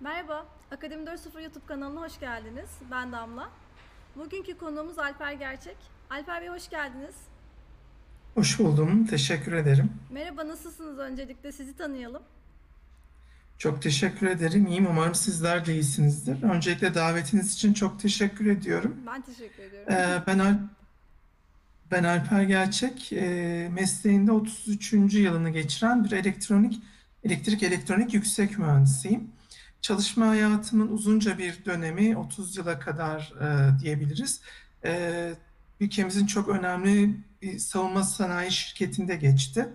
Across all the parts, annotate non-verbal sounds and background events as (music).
Merhaba, Akademi 4.0 YouTube kanalına hoş geldiniz. Ben Damla. Bugünkü konuğumuz Alper Gerçek. Alper Bey hoş geldiniz. Hoş buldum. Teşekkür ederim. Merhaba, nasılsınız öncelikle? Sizi tanıyalım. Çok teşekkür ederim. İyiyim. Umarım sizler de iyisinizdir. Öncelikle davetiniz için çok teşekkür ediyorum. Ben teşekkür ediyorum. Ee, ben Al ben Alper Gerçek. Ee, mesleğinde 33. yılını geçiren bir elektronik elektrik elektronik yüksek mühendisiyim. Çalışma hayatımın uzunca bir dönemi 30 yıla kadar e, diyebiliriz. E, ülkemizin çok önemli bir savunma sanayi şirketinde geçti.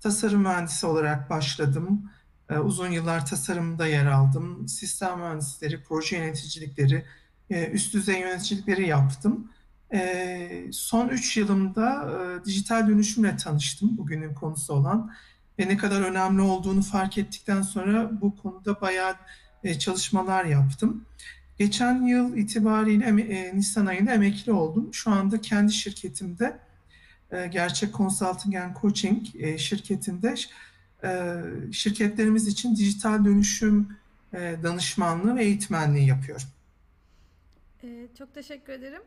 Tasarım mühendisi olarak başladım. E, uzun yıllar tasarımda yer aldım. Sistem mühendisleri, proje yöneticilikleri, e, üst düzey yöneticilikleri yaptım. E, son 3 yılımda e, dijital dönüşümle tanıştım bugünün konusu olan ve ne kadar önemli olduğunu fark ettikten sonra bu konuda bayağı e, çalışmalar yaptım. Geçen yıl itibariyle e, Nisan ayında emekli oldum. Şu anda kendi şirketimde e, Gerçek Consulting and Coaching şirketinde şirketlerimiz için dijital dönüşüm danışmanlığı ve eğitmenliği yapıyorum. Çok teşekkür ederim.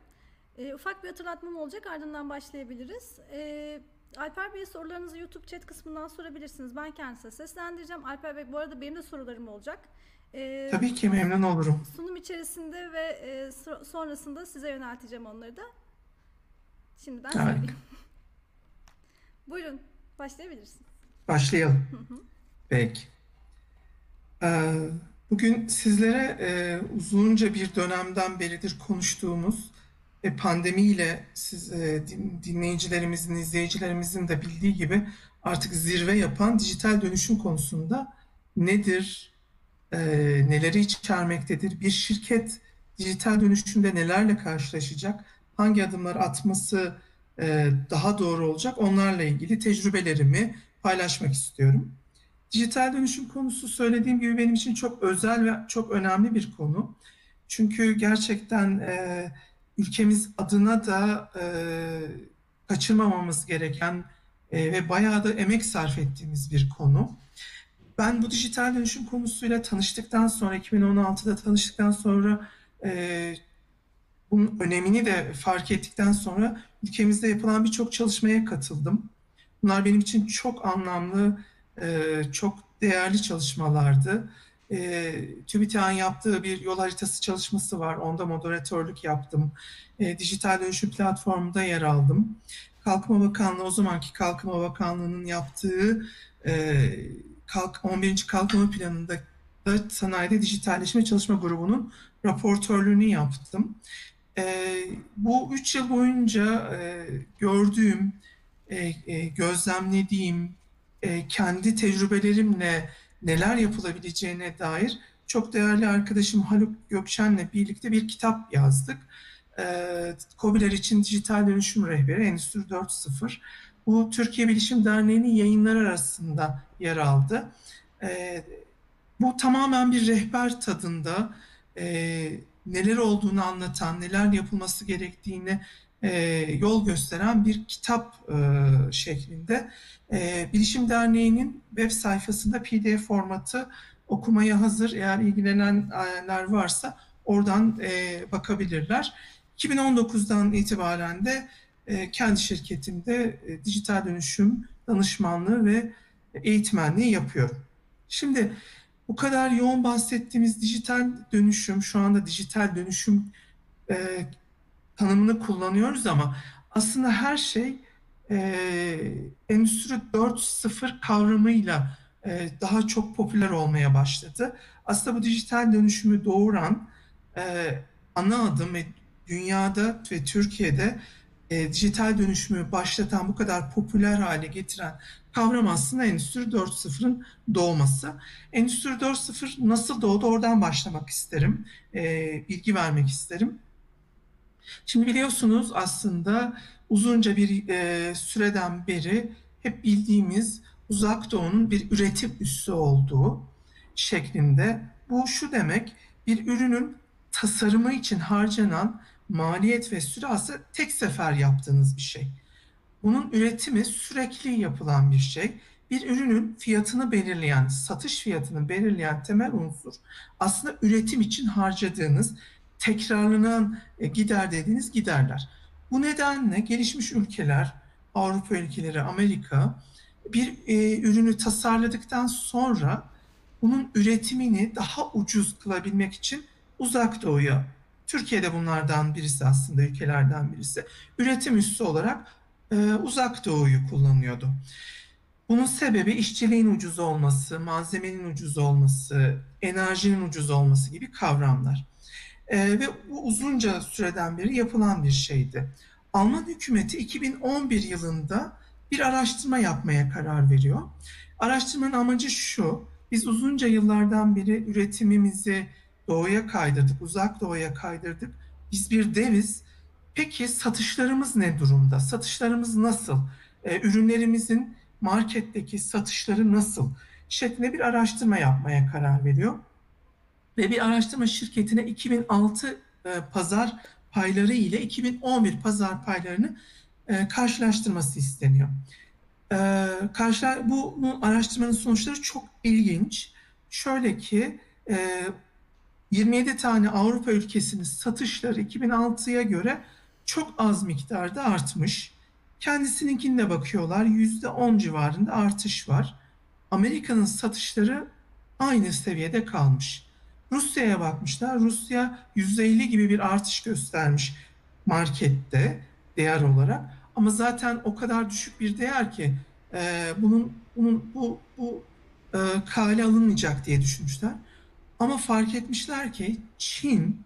Ufak bir hatırlatmam olacak ardından başlayabiliriz. Alper Bey'e sorularınızı YouTube chat kısmından sorabilirsiniz. Ben kendisine seslendireceğim. Alper Bey bu arada benim de sorularım olacak. Ee, Tabii ki memnun olurum. Sunum içerisinde ve e, sonrasında size yönelteceğim onları da. Şimdiden Harika. söyleyeyim. (laughs) Buyurun başlayabilirsiniz. Başlayalım. Hı hı. Peki. Ee, bugün sizlere e, uzunca bir dönemden beridir konuştuğumuz ve pandemiyle siz e, dinleyicilerimizin, izleyicilerimizin de bildiği gibi artık zirve yapan dijital dönüşüm konusunda nedir, e, neleri içermektedir, bir şirket dijital dönüşümde nelerle karşılaşacak, hangi adımlar atması e, daha doğru olacak onlarla ilgili tecrübelerimi paylaşmak istiyorum. Dijital dönüşüm konusu söylediğim gibi benim için çok özel ve çok önemli bir konu. Çünkü gerçekten e, ülkemiz adına da e, kaçırmamamız gereken e, ve bayağı da emek sarf ettiğimiz bir konu. Ben bu dijital dönüşüm konusuyla tanıştıktan sonra, 2016'da tanıştıktan sonra e, bunun önemini de fark ettikten sonra ülkemizde yapılan birçok çalışmaya katıldım. Bunlar benim için çok anlamlı, e, çok değerli çalışmalardı. E, TÜBİTAK'ın yaptığı bir yol haritası çalışması var. Onda moderatörlük yaptım. E, dijital dönüşüm platformunda yer aldım. Kalkınma Bakanlığı, o zamanki Kalkınma Bakanlığı'nın yaptığı e, kalk, 11. Kalkınma Planı'nda da sanayide dijitalleşme çalışma grubunun raportörlüğünü yaptım. E, bu üç yıl boyunca e, gördüğüm, e, e, gözlemlediğim, e, kendi tecrübelerimle neler yapılabileceğine dair çok değerli arkadaşım Haluk Gökşen'le birlikte bir kitap yazdık. Ee, COBİ'ler için dijital dönüşüm rehberi Endüstri 4.0. Bu Türkiye Bilişim Derneği'nin yayınları arasında yer aldı. Ee, bu tamamen bir rehber tadında e, neler olduğunu anlatan, neler yapılması gerektiğini e, yol gösteren bir kitap e, şeklinde. E, Bilişim Derneği'nin web sayfasında PDF formatı okumaya hazır. Eğer ilgilenenler varsa oradan e, bakabilirler. 2019'dan itibaren de e, kendi şirketimde e, dijital dönüşüm danışmanlığı ve eğitmenliği yapıyorum. Şimdi bu kadar yoğun bahsettiğimiz dijital dönüşüm, şu anda dijital dönüşüm e, tanımını kullanıyoruz ama aslında her şey e, Endüstri 4.0 kavramıyla e, daha çok popüler olmaya başladı. Aslında bu dijital dönüşümü doğuran e, ana adım dünyada ve Türkiye'de e, dijital dönüşümü başlatan bu kadar popüler hale getiren kavram aslında Endüstri 4.0'ın doğması. Endüstri 4.0 nasıl doğdu oradan başlamak isterim, e, bilgi vermek isterim. Şimdi biliyorsunuz aslında uzunca bir e, süreden beri hep bildiğimiz uzak doğunun bir üretim üssü olduğu şeklinde. Bu şu demek bir ürünün tasarımı için harcanan maliyet ve süre aslında tek sefer yaptığınız bir şey. Bunun üretimi sürekli yapılan bir şey. bir ürünün fiyatını belirleyen, satış fiyatını belirleyen temel unsur aslında üretim için harcadığınız, tekrarlanan e, gider dediğiniz giderler. Bu nedenle gelişmiş ülkeler, Avrupa ülkeleri, Amerika bir e, ürünü tasarladıktan sonra bunun üretimini daha ucuz kılabilmek için uzak doğuya, Türkiye'de bunlardan birisi aslında ülkelerden birisi, üretim üssü olarak e, uzak doğuyu kullanıyordu. Bunun sebebi işçiliğin ucuz olması, malzemenin ucuz olması, enerjinin ucuz olması gibi kavramlar. E, ve bu uzunca süreden beri yapılan bir şeydi. Alman hükümeti 2011 yılında bir araştırma yapmaya karar veriyor. Araştırmanın amacı şu, biz uzunca yıllardan beri üretimimizi doğuya kaydırdık, uzak doğuya kaydırdık. Biz bir deviz. Peki satışlarımız ne durumda? Satışlarımız nasıl? E, ürünlerimizin marketteki satışları nasıl? Şeklinde bir araştırma yapmaya karar veriyor. Ve bir araştırma şirketine 2006 e, pazar payları ile 2011 pazar paylarını e, karşılaştırması isteniyor. E, karşılar, bu, bu araştırmanın sonuçları çok ilginç. Şöyle ki e, 27 tane Avrupa ülkesinin satışları 2006'ya göre çok az miktarda artmış. Kendisininkine bakıyorlar %10 civarında artış var. Amerika'nın satışları aynı seviyede kalmış. Rusya'ya bakmışlar. Rusya %50 gibi bir artış göstermiş markette değer olarak. Ama zaten o kadar düşük bir değer ki e, bunun bunun bu bu e, kale alınmayacak diye düşünmüşler. Ama fark etmişler ki Çin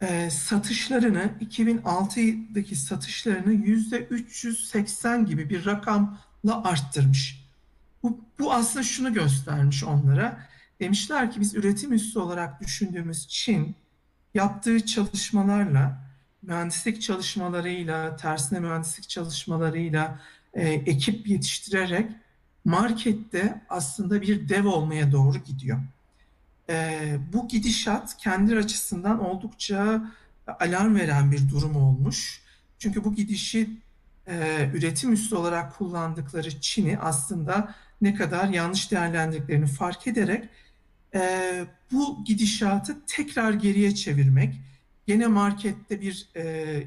e, satışlarını 2006'daki satışlarını yüzde 380 gibi bir rakamla arttırmış. Bu, bu aslında şunu göstermiş onlara. Demişler ki biz üretim üssü olarak düşündüğümüz Çin yaptığı çalışmalarla, mühendislik çalışmalarıyla, tersine mühendislik çalışmalarıyla e, ekip yetiştirerek markette aslında bir dev olmaya doğru gidiyor e, bu gidişat kendi açısından oldukça alarm veren bir durum olmuş. Çünkü bu gidişi e, üretim üssü olarak kullandıkları Çin'i aslında ne kadar yanlış değerlendirdiklerini fark ederek e, bu gidişatı tekrar geriye çevirmek, gene markette bir e,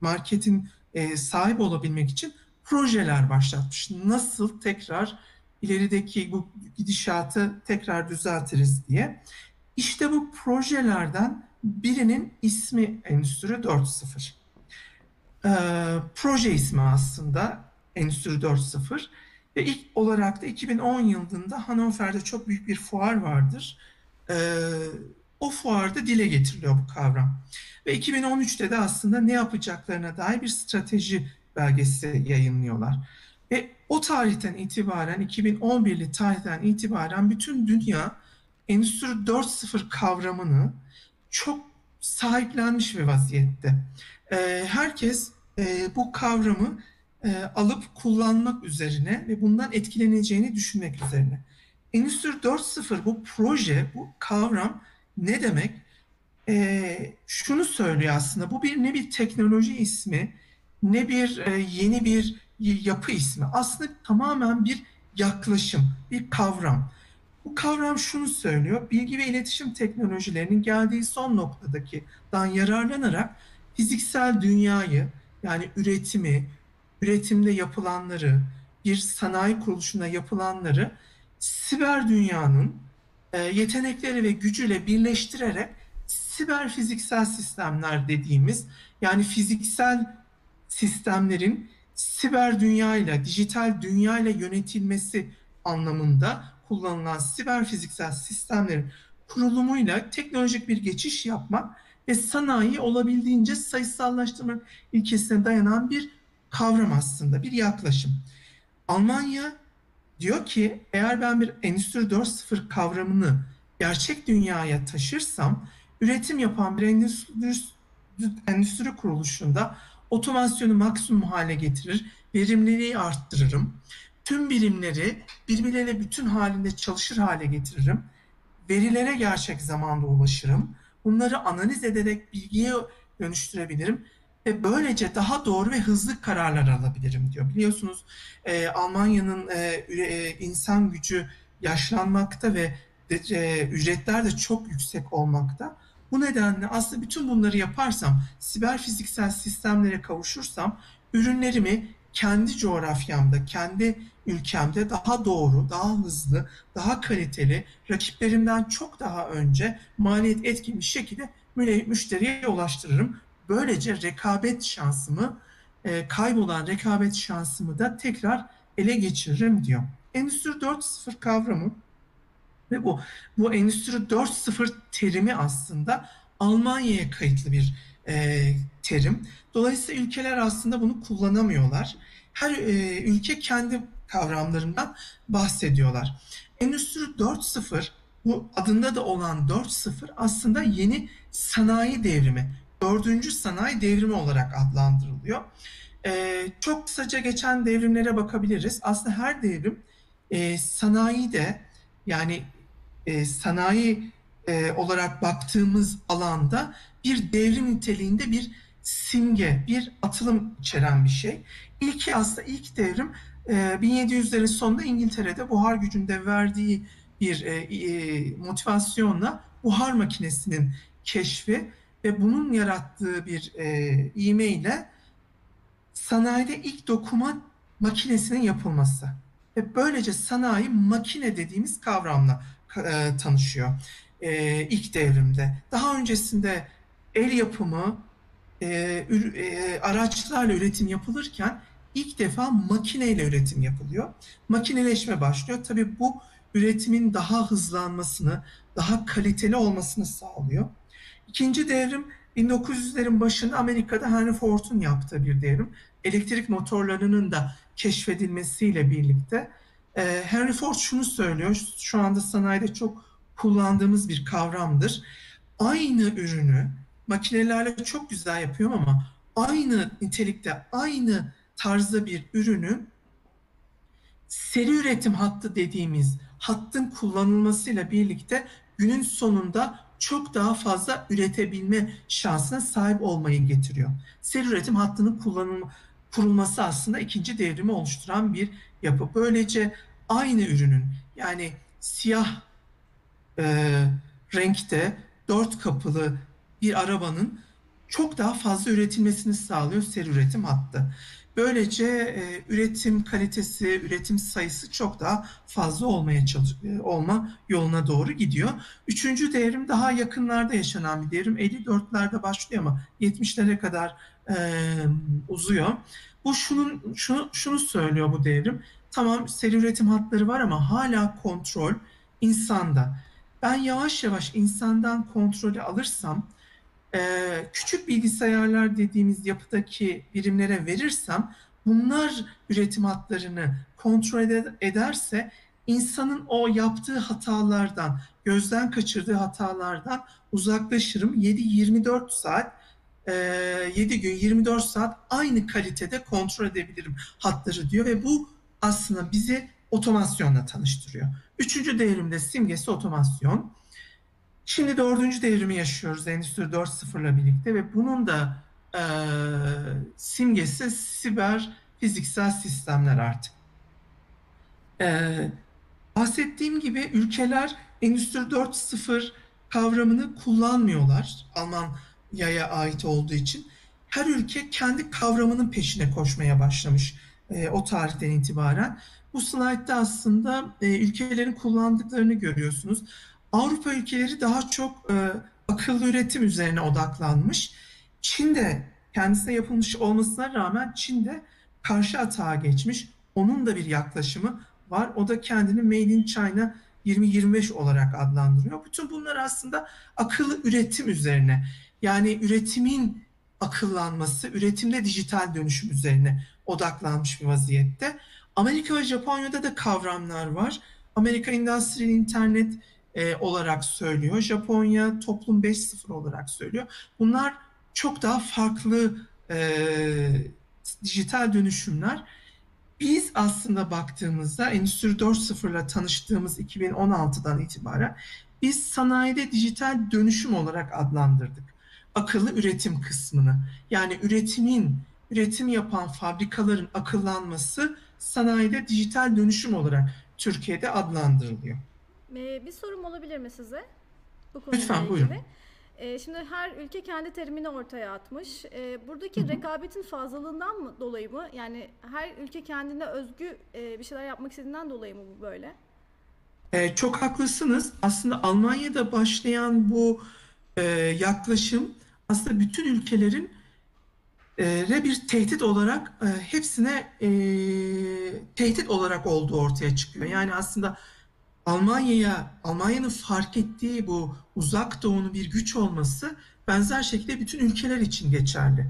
marketin e, sahip olabilmek için projeler başlatmış. Nasıl tekrar ilerideki bu gidişatı tekrar düzeltiriz diye. İşte bu projelerden birinin ismi Endüstri 4.0. Ee, proje ismi aslında Endüstri 4.0 ve ilk olarak da 2010 yılında Hannover'de çok büyük bir fuar vardır. Ee, o fuarda dile getiriliyor bu kavram. Ve 2013'te de aslında ne yapacaklarına dair bir strateji belgesi yayınlıyorlar. O tarihten itibaren 2011'li tarihten itibaren bütün dünya Endüstri 4.0 kavramını çok sahiplenmiş bir vaziyette. Ee, herkes e, bu kavramı e, alıp kullanmak üzerine ve bundan etkileneceğini düşünmek üzerine. Endüstri 4.0 bu proje, bu kavram ne demek? E, şunu söylüyor aslında, bu bir ne bir teknoloji ismi, ne bir e, yeni bir yapı ismi. Aslında tamamen bir yaklaşım, bir kavram. Bu kavram şunu söylüyor. Bilgi ve iletişim teknolojilerinin geldiği son noktadaki dan yararlanarak fiziksel dünyayı yani üretimi, üretimde yapılanları, bir sanayi kuruluşunda yapılanları siber dünyanın e, yetenekleri ve gücüyle birleştirerek siber fiziksel sistemler dediğimiz yani fiziksel sistemlerin siber dünyayla, dijital dünyayla yönetilmesi anlamında kullanılan siber fiziksel sistemlerin kurulumuyla teknolojik bir geçiş yapmak ve sanayi olabildiğince sayısallaştırma ilkesine dayanan bir kavram aslında, bir yaklaşım. Almanya diyor ki eğer ben bir Endüstri 4.0 kavramını gerçek dünyaya taşırsam üretim yapan bir endüstri, endüstri kuruluşunda otomasyonu maksimum hale getirir, verimliliği arttırırım. Tüm birimleri birbirleriyle bütün halinde çalışır hale getiririm. Verilere gerçek zamanda ulaşırım. Bunları analiz ederek bilgiye dönüştürebilirim ve böylece daha doğru ve hızlı kararlar alabilirim diyor. Biliyorsunuz e, Almanya'nın e, e, insan gücü yaşlanmakta ve e, ücretler de çok yüksek olmakta. Bu nedenle aslında bütün bunları yaparsam, siber fiziksel sistemlere kavuşursam ürünlerimi kendi coğrafyamda, kendi ülkemde daha doğru, daha hızlı, daha kaliteli, rakiplerimden çok daha önce maliyet etkin bir şekilde müşteriye ulaştırırım. Böylece rekabet şansımı, e, kaybolan rekabet şansımı da tekrar ele geçiririm diyor. Endüstri 4.0 kavramı ve bu bu Endüstri 4.0 terimi aslında Almanya'ya kayıtlı bir e, terim. Dolayısıyla ülkeler aslında bunu kullanamıyorlar. Her e, ülke kendi kavramlarından bahsediyorlar. Endüstri 4.0 bu adında da olan 4.0 aslında yeni sanayi devrimi, dördüncü sanayi devrimi olarak adlandırılıyor. Ee, çok kısaca geçen devrimlere bakabiliriz. Aslında her devrim e, sanayide yani e, sanayi e, olarak baktığımız alanda bir devrim niteliğinde bir simge, bir atılım içeren bir şey. İlki aslında ilk devrim 1700'lerin sonunda İngiltere'de buhar gücünde verdiği bir motivasyonla buhar makinesinin keşfi ve bunun yarattığı bir e, ile sanayide ilk dokuma makinesinin yapılması. Ve böylece sanayi makine dediğimiz kavramla e, tanışıyor e, ilk devrimde. Daha öncesinde el yapımı e, e, araçlarla üretim yapılırken ilk defa makineyle üretim yapılıyor. Makineleşme başlıyor. Tabii bu üretimin daha hızlanmasını, daha kaliteli olmasını sağlıyor. İkinci devrim 1900'lerin başında Amerika'da Henry Ford'un yaptığı bir devrim. Elektrik motorlarının da keşfedilmesiyle birlikte e, Henry Ford şunu söylüyor, şu anda sanayide çok kullandığımız bir kavramdır. Aynı ürünü makinelerle çok güzel yapıyorum ama aynı nitelikte, aynı tarzda bir ürünü seri üretim hattı dediğimiz hattın kullanılmasıyla birlikte günün sonunda çok daha fazla üretebilme şansına sahip olmayı getiriyor. Seri üretim hattının kullanılma, kurulması aslında ikinci devrimi oluşturan bir yapı. Böylece aynı ürünün yani siyah e, renkte dört kapılı bir arabanın çok daha fazla üretilmesini sağlıyor seri üretim hattı. Böylece e, üretim kalitesi, üretim sayısı çok daha fazla olmaya çalış e, olma yoluna doğru gidiyor. Üçüncü devrim daha yakınlarda yaşanan bir devrim. 54'lerde başlıyor ama 70'lere kadar e, uzuyor. Bu şunun şunu şunu söylüyor bu devrim. Tamam seri üretim hatları var ama hala kontrol insanda. Ben yavaş yavaş insandan kontrolü alırsam e, küçük bilgisayarlar dediğimiz yapıdaki birimlere verirsem bunlar üretim hatlarını kontrol ederse insanın o yaptığı hatalardan, gözden kaçırdığı hatalardan uzaklaşırım. 7-24 saat, 7 gün 24 saat aynı kalitede kontrol edebilirim hatları diyor ve bu aslında bizi otomasyonla tanıştırıyor. Üçüncü devrimde simgesi otomasyon. Şimdi dördüncü devrimi yaşıyoruz Endüstri 4.0 ile birlikte ve bunun da e, simgesi siber fiziksel sistemler artık. E, bahsettiğim gibi ülkeler Endüstri 4.0 kavramını kullanmıyorlar Almanya'ya ait olduğu için. Her ülke kendi kavramının peşine koşmaya başlamış e, o tarihten itibaren. Bu slaytta aslında e, ülkelerin kullandıklarını görüyorsunuz. Avrupa ülkeleri daha çok e, akıllı üretim üzerine odaklanmış. Çin'de kendisine yapılmış olmasına rağmen Çin'de karşı atağa geçmiş. Onun da bir yaklaşımı var. O da kendini Made in China 2025 olarak adlandırıyor. Bütün bunlar aslında akıllı üretim üzerine. Yani üretimin akıllanması, üretimde dijital dönüşüm üzerine odaklanmış bir vaziyette. Amerika ve Japonya'da da kavramlar var. Amerika Industrial Internet e, olarak söylüyor. Japonya toplum 5.0 olarak söylüyor. Bunlar çok daha farklı e, dijital dönüşümler. Biz aslında baktığımızda Endüstri 4.0 ile tanıştığımız 2016'dan itibaren biz sanayide dijital dönüşüm olarak adlandırdık. Akıllı üretim kısmını. Yani üretimin, üretim yapan fabrikaların akıllanması sanayide dijital dönüşüm olarak Türkiye'de adlandırılıyor. Ee, bir sorum olabilir mi size? Bu konuyla Lütfen ilgili. buyurun. Ee, şimdi her ülke kendi terimini ortaya atmış. Ee, buradaki rekabetin fazlalığından mı dolayı mı? Yani her ülke kendine özgü e, bir şeyler yapmak istediğinden dolayı mı bu böyle? Ee, çok haklısınız. Aslında Almanya'da başlayan bu e, yaklaşım aslında bütün ülkelerin e, re bir tehdit olarak e, hepsine e, tehdit olarak olduğu ortaya çıkıyor. Yani aslında Almanya'ya, Almanya'nın fark ettiği bu uzak doğunun bir güç olması benzer şekilde bütün ülkeler için geçerli.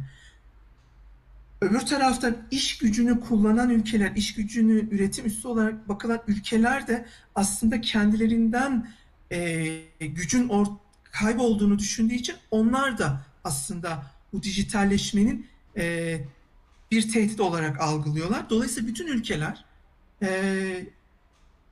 Öbür taraftan iş gücünü kullanan ülkeler, iş gücünü üretim üssü olarak bakılan ülkeler de aslında kendilerinden e, gücün or kaybolduğunu düşündüğü için onlar da aslında bu dijitalleşmenin e, bir tehdit olarak algılıyorlar. Dolayısıyla bütün ülkeler e,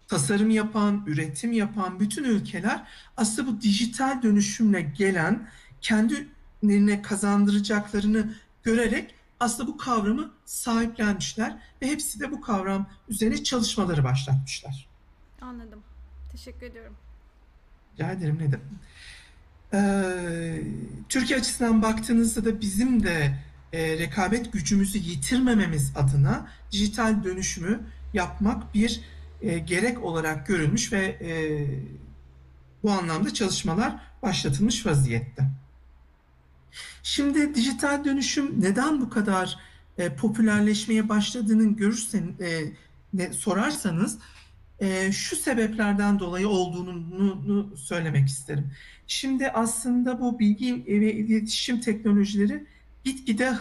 tasarım yapan, üretim yapan bütün ülkeler aslında bu dijital dönüşümle gelen kendilerine kazandıracaklarını görerek aslında bu kavramı sahiplenmişler ve hepsi de bu kavram üzerine çalışmaları başlatmışlar. Anladım. Teşekkür ediyorum. Rica ederim ne demek. Ee, Türkiye açısından baktığınızda da bizim de e, rekabet gücümüzü yitirmememiz adına dijital dönüşümü yapmak bir e, gerek olarak görülmüş ve e, bu anlamda çalışmalar başlatılmış vaziyette. Şimdi dijital dönüşüm neden bu kadar popülerleşmeye başladığını görürsen, sorarsanız e, şu sebeplerden dolayı olduğunu söylemek isterim. Şimdi aslında bu bilgi ve iletişim teknolojileri gitgide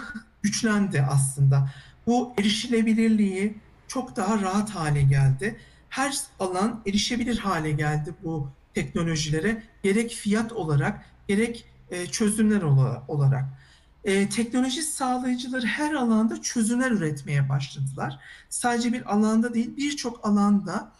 güçlendi aslında. Bu erişilebilirliği çok daha rahat hale geldi. Her alan erişebilir hale geldi bu teknolojilere. Gerek fiyat olarak gerek e, çözümler olarak. E, teknoloji sağlayıcıları her alanda çözümler üretmeye başladılar. Sadece bir alanda değil birçok alanda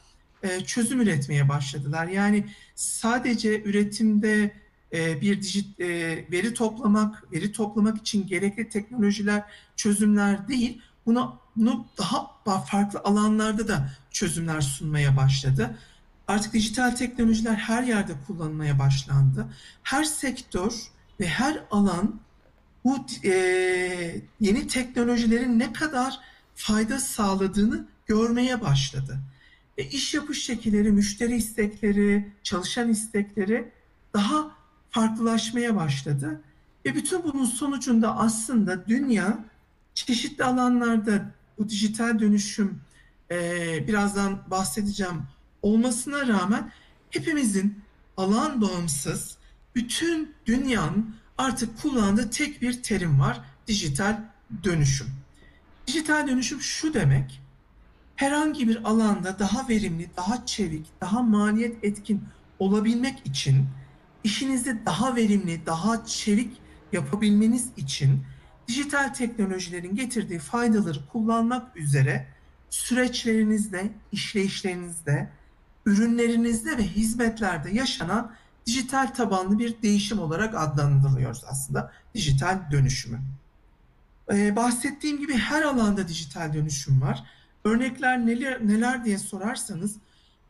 e, çözüm üretmeye başladılar. Yani sadece üretimde e, bir dijit e, veri toplamak, veri toplamak için gerekli teknolojiler, çözümler değil, bunu, bunu daha farklı alanlarda da çözümler sunmaya başladı. Artık dijital teknolojiler her yerde kullanılmaya başlandı. Her sektör ve her alan bu e, yeni teknolojilerin ne kadar fayda sağladığını görmeye başladı. E, iş yapış şekilleri, müşteri istekleri, çalışan istekleri daha farklılaşmaya başladı. Ve bütün bunun sonucunda aslında dünya çeşitli alanlarda bu dijital dönüşüm e, birazdan bahsedeceğim olmasına rağmen hepimizin alan bağımsız bütün dünyanın artık kullandığı tek bir terim var. Dijital dönüşüm. Dijital dönüşüm şu demek herhangi bir alanda daha verimli, daha çevik, daha maliyet etkin olabilmek için işinizi daha verimli, daha çevik yapabilmeniz için dijital teknolojilerin getirdiği faydaları kullanmak üzere süreçlerinizde, işleyişlerinizde, ürünlerinizde ve hizmetlerde yaşanan dijital tabanlı bir değişim olarak adlandırılıyoruz aslında dijital dönüşümü. Ee, bahsettiğim gibi her alanda dijital dönüşüm var. Örnekler neler, neler diye sorarsanız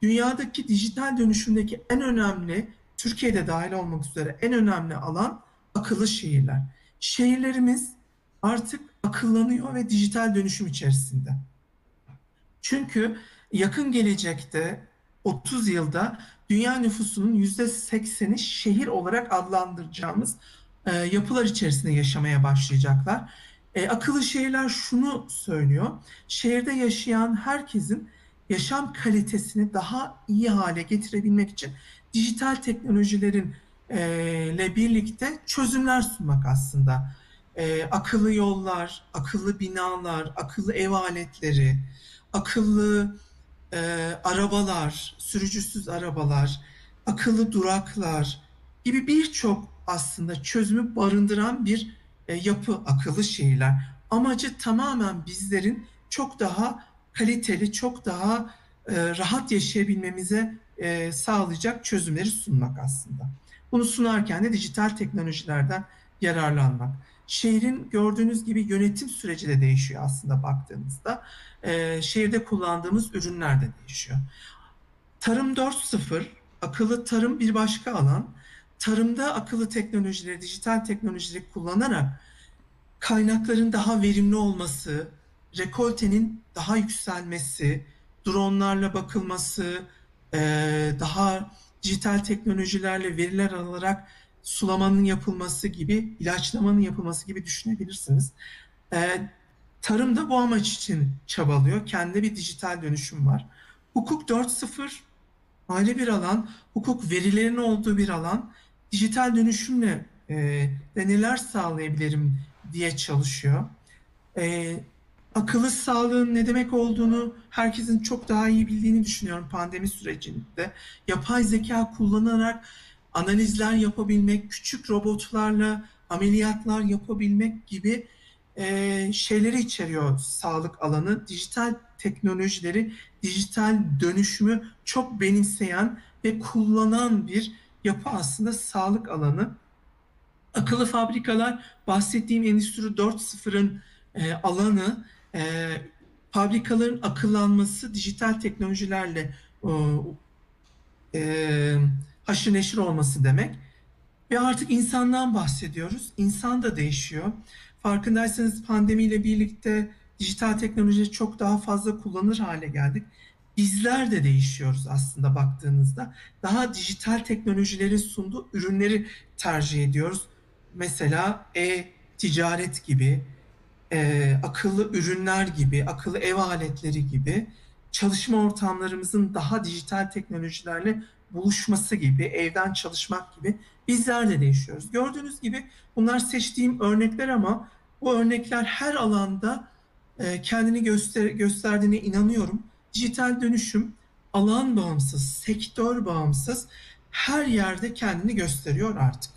dünyadaki dijital dönüşümdeki en önemli, Türkiye'de dahil olmak üzere en önemli alan akıllı şehirler. Şehirlerimiz artık akıllanıyor ve dijital dönüşüm içerisinde. Çünkü yakın gelecekte 30 yılda dünya nüfusunun %80'i şehir olarak adlandıracağımız e, yapılar içerisinde yaşamaya başlayacaklar. E, akıllı şehirler şunu söylüyor. Şehirde yaşayan herkesin yaşam kalitesini daha iyi hale getirebilmek için dijital teknolojilerin e, ile birlikte çözümler sunmak aslında. E, akıllı yollar, akıllı binalar, akıllı ev aletleri, akıllı e, arabalar, sürücüsüz arabalar, akıllı duraklar gibi birçok aslında çözümü barındıran bir e, yapı akıllı şehirler. Amacı tamamen bizlerin çok daha kaliteli, çok daha e, rahat yaşayabilmemize e, sağlayacak çözümleri sunmak aslında. Bunu sunarken de dijital teknolojilerden yararlanmak. Şehrin gördüğünüz gibi yönetim süreci de değişiyor aslında baktığımızda. Şehirde kullandığımız ürünler de değişiyor. Tarım 4.0, akıllı tarım bir başka alan. Tarımda akıllı teknolojileri, dijital teknolojileri kullanarak kaynakların daha verimli olması, rekoltenin daha yükselmesi, dronlarla bakılması, e, daha dijital teknolojilerle veriler alarak sulamanın yapılması gibi, ilaçlamanın yapılması gibi düşünebilirsiniz. E, tarım da bu amaç için çabalıyor. Kendi bir dijital dönüşüm var. Hukuk 4.0 ayrı bir alan. Hukuk verilerin olduğu bir alan. Dijital dönüşümle e, de neler sağlayabilirim diye çalışıyor. E, akıllı sağlığın ne demek olduğunu herkesin çok daha iyi bildiğini düşünüyorum pandemi sürecinde. Yapay zeka kullanarak analizler yapabilmek, küçük robotlarla ameliyatlar yapabilmek gibi e, şeyleri içeriyor sağlık alanı. Dijital teknolojileri, dijital dönüşümü çok benimseyen ve kullanan bir yapı aslında sağlık alanı. Akıllı fabrikalar bahsettiğim Endüstri 4.0'ın e, alanı e, fabrikaların akıllanması dijital teknolojilerle e, haşır neşir olması demek. Ve artık insandan bahsediyoruz. İnsan da değişiyor. Farkındaysanız pandemiyle birlikte dijital teknolojiyi çok daha fazla kullanır hale geldik. Bizler de değişiyoruz aslında baktığınızda. Daha dijital teknolojilerin sunduğu ürünleri tercih ediyoruz. Mesela e-ticaret gibi, e, akıllı ürünler gibi, akıllı ev aletleri gibi çalışma ortamlarımızın daha dijital teknolojilerle buluşması gibi, evden çalışmak gibi bizler de değişiyoruz. Gördüğünüz gibi bunlar seçtiğim örnekler ama bu örnekler her alanda e, kendini göster gösterdiğine inanıyorum. Dijital dönüşüm alan bağımsız, sektör bağımsız her yerde kendini gösteriyor artık.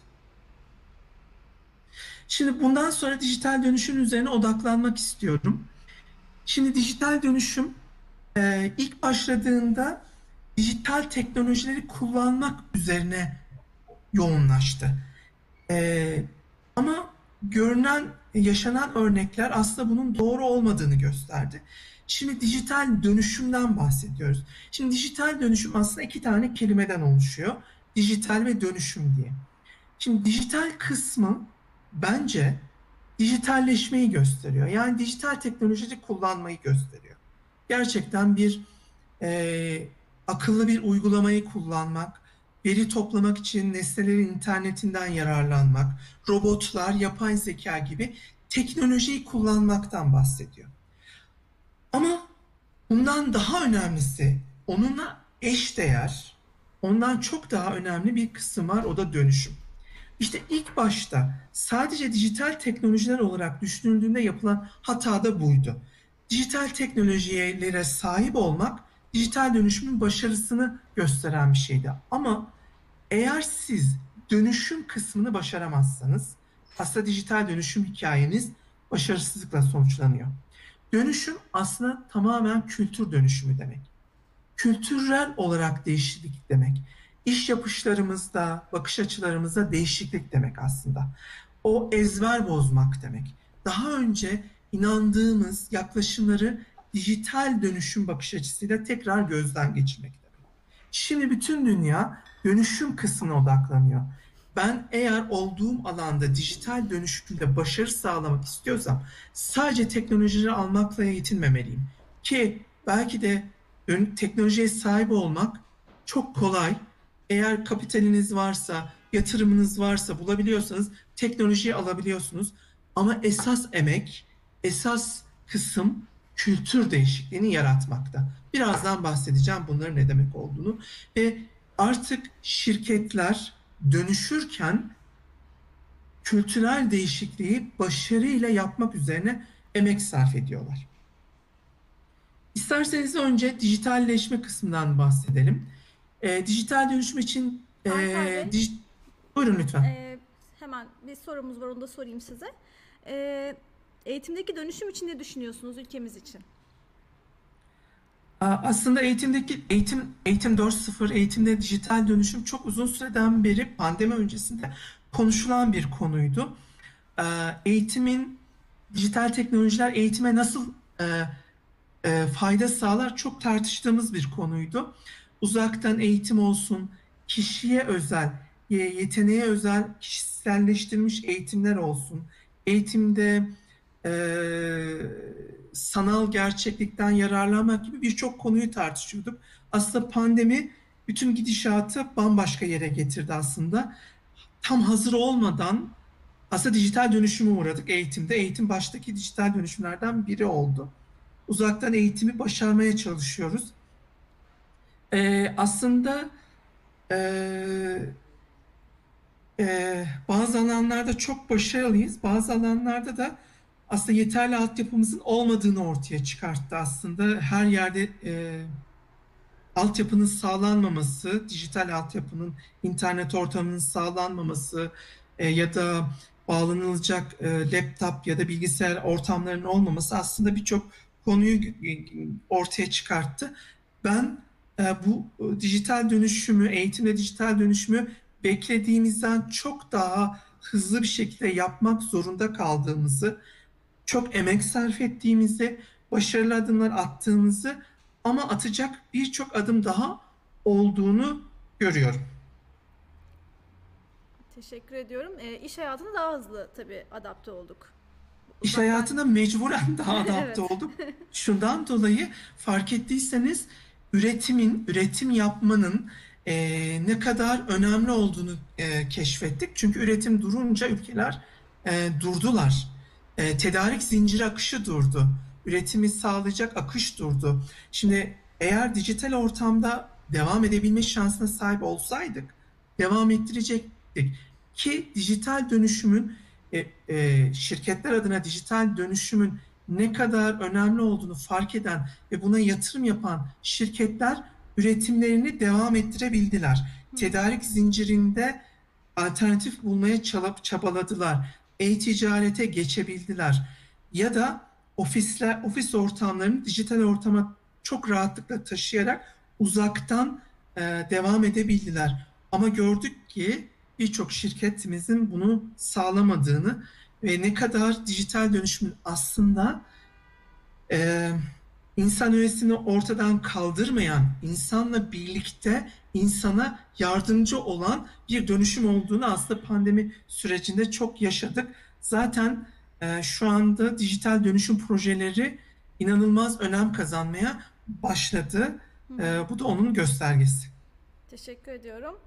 Şimdi bundan sonra dijital dönüşüm üzerine odaklanmak istiyorum. Şimdi dijital dönüşüm e, ilk başladığında dijital teknolojileri kullanmak üzerine yoğunlaştı. E, ama görünen, yaşanan örnekler aslında bunun doğru olmadığını gösterdi. Şimdi dijital dönüşümden bahsediyoruz. Şimdi dijital dönüşüm aslında iki tane kelimeden oluşuyor. Dijital ve dönüşüm diye. Şimdi dijital kısmı bence dijitalleşmeyi gösteriyor. Yani dijital teknolojiyi kullanmayı gösteriyor. Gerçekten bir e, akıllı bir uygulamayı kullanmak, veri toplamak için nesnelerin internetinden yararlanmak, robotlar, yapay zeka gibi teknolojiyi kullanmaktan bahsediyor. Ama bundan daha önemlisi onunla eşdeğer, ondan çok daha önemli bir kısım var o da dönüşüm. İşte ilk başta sadece dijital teknolojiler olarak düşünüldüğünde yapılan hata da buydu. Dijital teknolojilere sahip olmak dijital dönüşümün başarısını gösteren bir şeydi. Ama eğer siz dönüşüm kısmını başaramazsanız aslında dijital dönüşüm hikayeniz başarısızlıkla sonuçlanıyor. Dönüşüm aslında tamamen kültür dönüşümü demek. Kültürel olarak değişiklik demek iş yapışlarımızda, bakış açılarımızda değişiklik demek aslında. O ezber bozmak demek. Daha önce inandığımız yaklaşımları dijital dönüşüm bakış açısıyla tekrar gözden geçirmek demek. Şimdi bütün dünya dönüşüm kısmına odaklanıyor. Ben eğer olduğum alanda dijital dönüşümde başarı sağlamak istiyorsam sadece teknolojileri almakla yetinmemeliyim. Ki belki de teknolojiye sahip olmak çok kolay eğer kapitaliniz varsa, yatırımınız varsa bulabiliyorsanız teknolojiyi alabiliyorsunuz. Ama esas emek, esas kısım kültür değişikliğini yaratmakta. Birazdan bahsedeceğim bunların ne demek olduğunu ve artık şirketler dönüşürken kültürel değişikliği başarıyla yapmak üzerine emek sarf ediyorlar. İsterseniz önce dijitalleşme kısmından bahsedelim. E, dijital dönüşüm için e, dij... buyurun lütfen. E, hemen bir sorumuz var onu da sorayım size. E, eğitimdeki dönüşüm için ne düşünüyorsunuz ülkemiz için? Aslında eğitimdeki eğitim eğitim 4.0 eğitimde dijital dönüşüm çok uzun süreden beri pandemi öncesinde konuşulan bir konuydu. Eğitimin dijital teknolojiler eğitime nasıl fayda sağlar çok tartıştığımız bir konuydu. Uzaktan eğitim olsun, kişiye özel, yeteneğe özel kişiselleştirilmiş eğitimler olsun. Eğitimde e, sanal gerçeklikten yararlanmak gibi birçok konuyu tartışıyorduk. Aslında pandemi bütün gidişatı bambaşka yere getirdi aslında. Tam hazır olmadan aslında dijital dönüşüme uğradık eğitimde. Eğitim baştaki dijital dönüşümlerden biri oldu. Uzaktan eğitimi başarmaya çalışıyoruz. Ee, aslında e, e, bazı alanlarda çok başarılıyız. Bazı alanlarda da aslında yeterli altyapımızın olmadığını ortaya çıkarttı aslında. Her yerde e, altyapının sağlanmaması, dijital altyapının, internet ortamının sağlanmaması e, ya da bağlanılacak e, laptop ya da bilgisayar ortamlarının olmaması aslında birçok konuyu ortaya çıkarttı. Ben e, bu dijital dönüşümü, eğitimde dijital dönüşümü beklediğimizden çok daha hızlı bir şekilde yapmak zorunda kaldığımızı, çok emek sarf ettiğimizi, başarılı adımlar attığımızı ama atacak birçok adım daha olduğunu görüyorum. Teşekkür ediyorum. E, iş hayatına daha hızlı tabii adapte olduk. İş hayatına mecburen (laughs) daha adapte evet. olduk. (laughs) Şundan dolayı fark ettiyseniz üretimin, üretim yapmanın e, ne kadar önemli olduğunu e, keşfettik. Çünkü üretim durunca ülkeler e, durdular. E, tedarik zinciri akışı durdu. Üretimi sağlayacak akış durdu. Şimdi eğer dijital ortamda devam edebilme şansına sahip olsaydık devam ettirecektik. Ki dijital dönüşümün e, e, şirketler adına dijital dönüşümün ne kadar önemli olduğunu fark eden ve buna yatırım yapan şirketler üretimlerini devam ettirebildiler. Tedarik zincirinde alternatif bulmaya çalıp çabaladılar. E-ticarete geçebildiler. Ya da ofisler, ofis ortamlarını dijital ortama çok rahatlıkla taşıyarak uzaktan e, devam edebildiler. Ama gördük ki birçok şirketimizin bunu sağlamadığını ve ne kadar dijital dönüşümün aslında e, insan öğesini ortadan kaldırmayan, insanla birlikte insana yardımcı olan bir dönüşüm olduğunu aslında pandemi sürecinde çok yaşadık. Zaten e, şu anda dijital dönüşüm projeleri inanılmaz önem kazanmaya başladı. E, bu da onun göstergesi. Teşekkür ediyorum.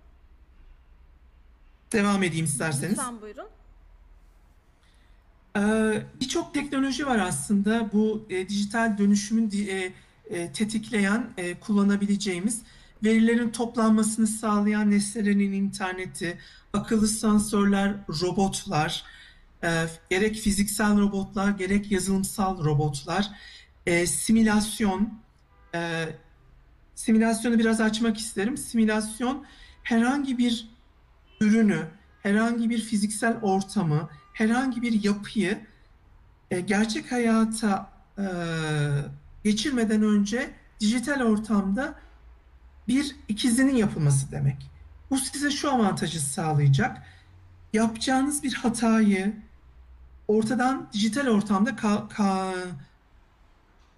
Devam edeyim isterseniz. Lütfen buyurun. Ee, birçok teknoloji var aslında bu e, dijital dönüşümün e, e, tetikleyen, kullanabileceğimiz verilerin toplanmasını sağlayan nesnelerin interneti, akıllı sensörler, robotlar, gerek fiziksel robotlar, gerek yazılımsal robotlar, simülasyon, simülasyonu biraz açmak isterim. Simülasyon herhangi bir ürünü, herhangi bir fiziksel ortamı, herhangi bir yapıyı e, gerçek hayata e, geçirmeden önce dijital ortamda bir ikizinin yapılması demek. Bu size şu avantajı sağlayacak. Yapacağınız bir hatayı ortadan dijital ortamda ka- ka-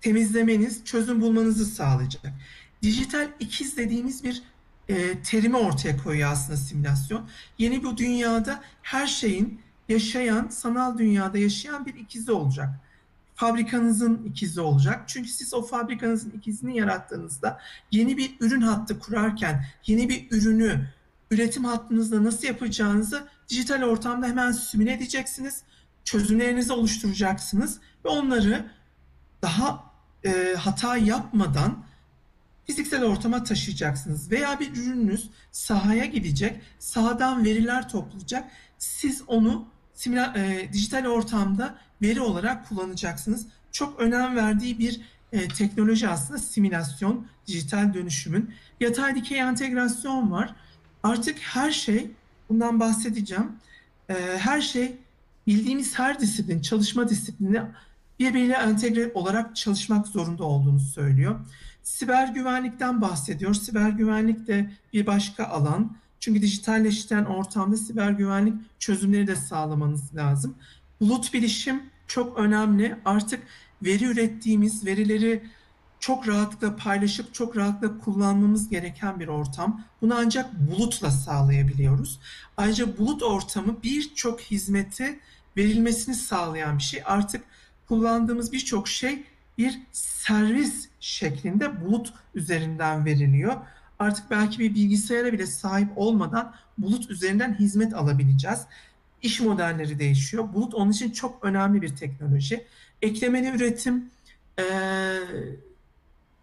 temizlemeniz, çözüm bulmanızı sağlayacak. Dijital ikiz dediğimiz bir e, terimi ortaya koyuyor aslında simülasyon. Yeni bu dünyada her şeyin yaşayan, sanal dünyada yaşayan bir ikizi olacak. Fabrikanızın ikizi olacak. Çünkü siz o fabrikanızın ikizini yarattığınızda yeni bir ürün hattı kurarken yeni bir ürünü üretim hattınızda nasıl yapacağınızı dijital ortamda hemen simüle edeceksiniz. Çözümlerinizi oluşturacaksınız ve onları daha e, hata yapmadan fiziksel ortama taşıyacaksınız. Veya bir ürününüz sahaya gidecek, sahadan veriler toplayacak. Siz onu simüla, e, dijital ortamda veri olarak kullanacaksınız. Çok önem verdiği bir e, teknoloji aslında simülasyon, dijital dönüşümün. Yatay dikey entegrasyon var. Artık her şey, bundan bahsedeceğim. E, her şey bildiğimiz her disiplin, çalışma disiplini birbiriyle entegre olarak çalışmak zorunda olduğunu söylüyor. Siber güvenlikten bahsediyor. Siber güvenlik de bir başka alan. Çünkü dijitalleşen ortamda siber güvenlik çözümleri de sağlamanız lazım. Bulut bilişim çok önemli. Artık veri ürettiğimiz verileri çok rahatlıkla paylaşıp çok rahatlıkla kullanmamız gereken bir ortam. Bunu ancak bulutla sağlayabiliyoruz. Ayrıca bulut ortamı birçok hizmeti verilmesini sağlayan bir şey. Artık kullandığımız birçok şey bir servis şeklinde bulut üzerinden veriliyor. Artık belki bir bilgisayara bile sahip olmadan bulut üzerinden hizmet alabileceğiz. İş modelleri değişiyor. Bulut onun için çok önemli bir teknoloji. Eklemeli üretim,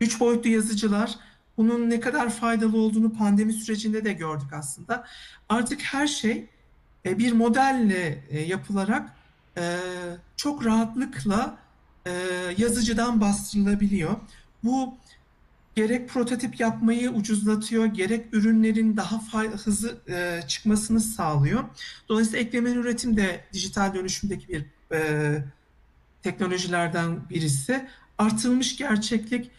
üç boyutlu yazıcılar, bunun ne kadar faydalı olduğunu pandemi sürecinde de gördük aslında. Artık her şey bir modelle yapılarak çok rahatlıkla yazıcıdan bastırılabiliyor. Bu gerek prototip yapmayı ucuzlatıyor, gerek ürünlerin daha hızlı çıkmasını sağlıyor. Dolayısıyla eklemeli üretim de dijital dönüşümdeki bir teknolojilerden birisi. Artırılmış gerçeklik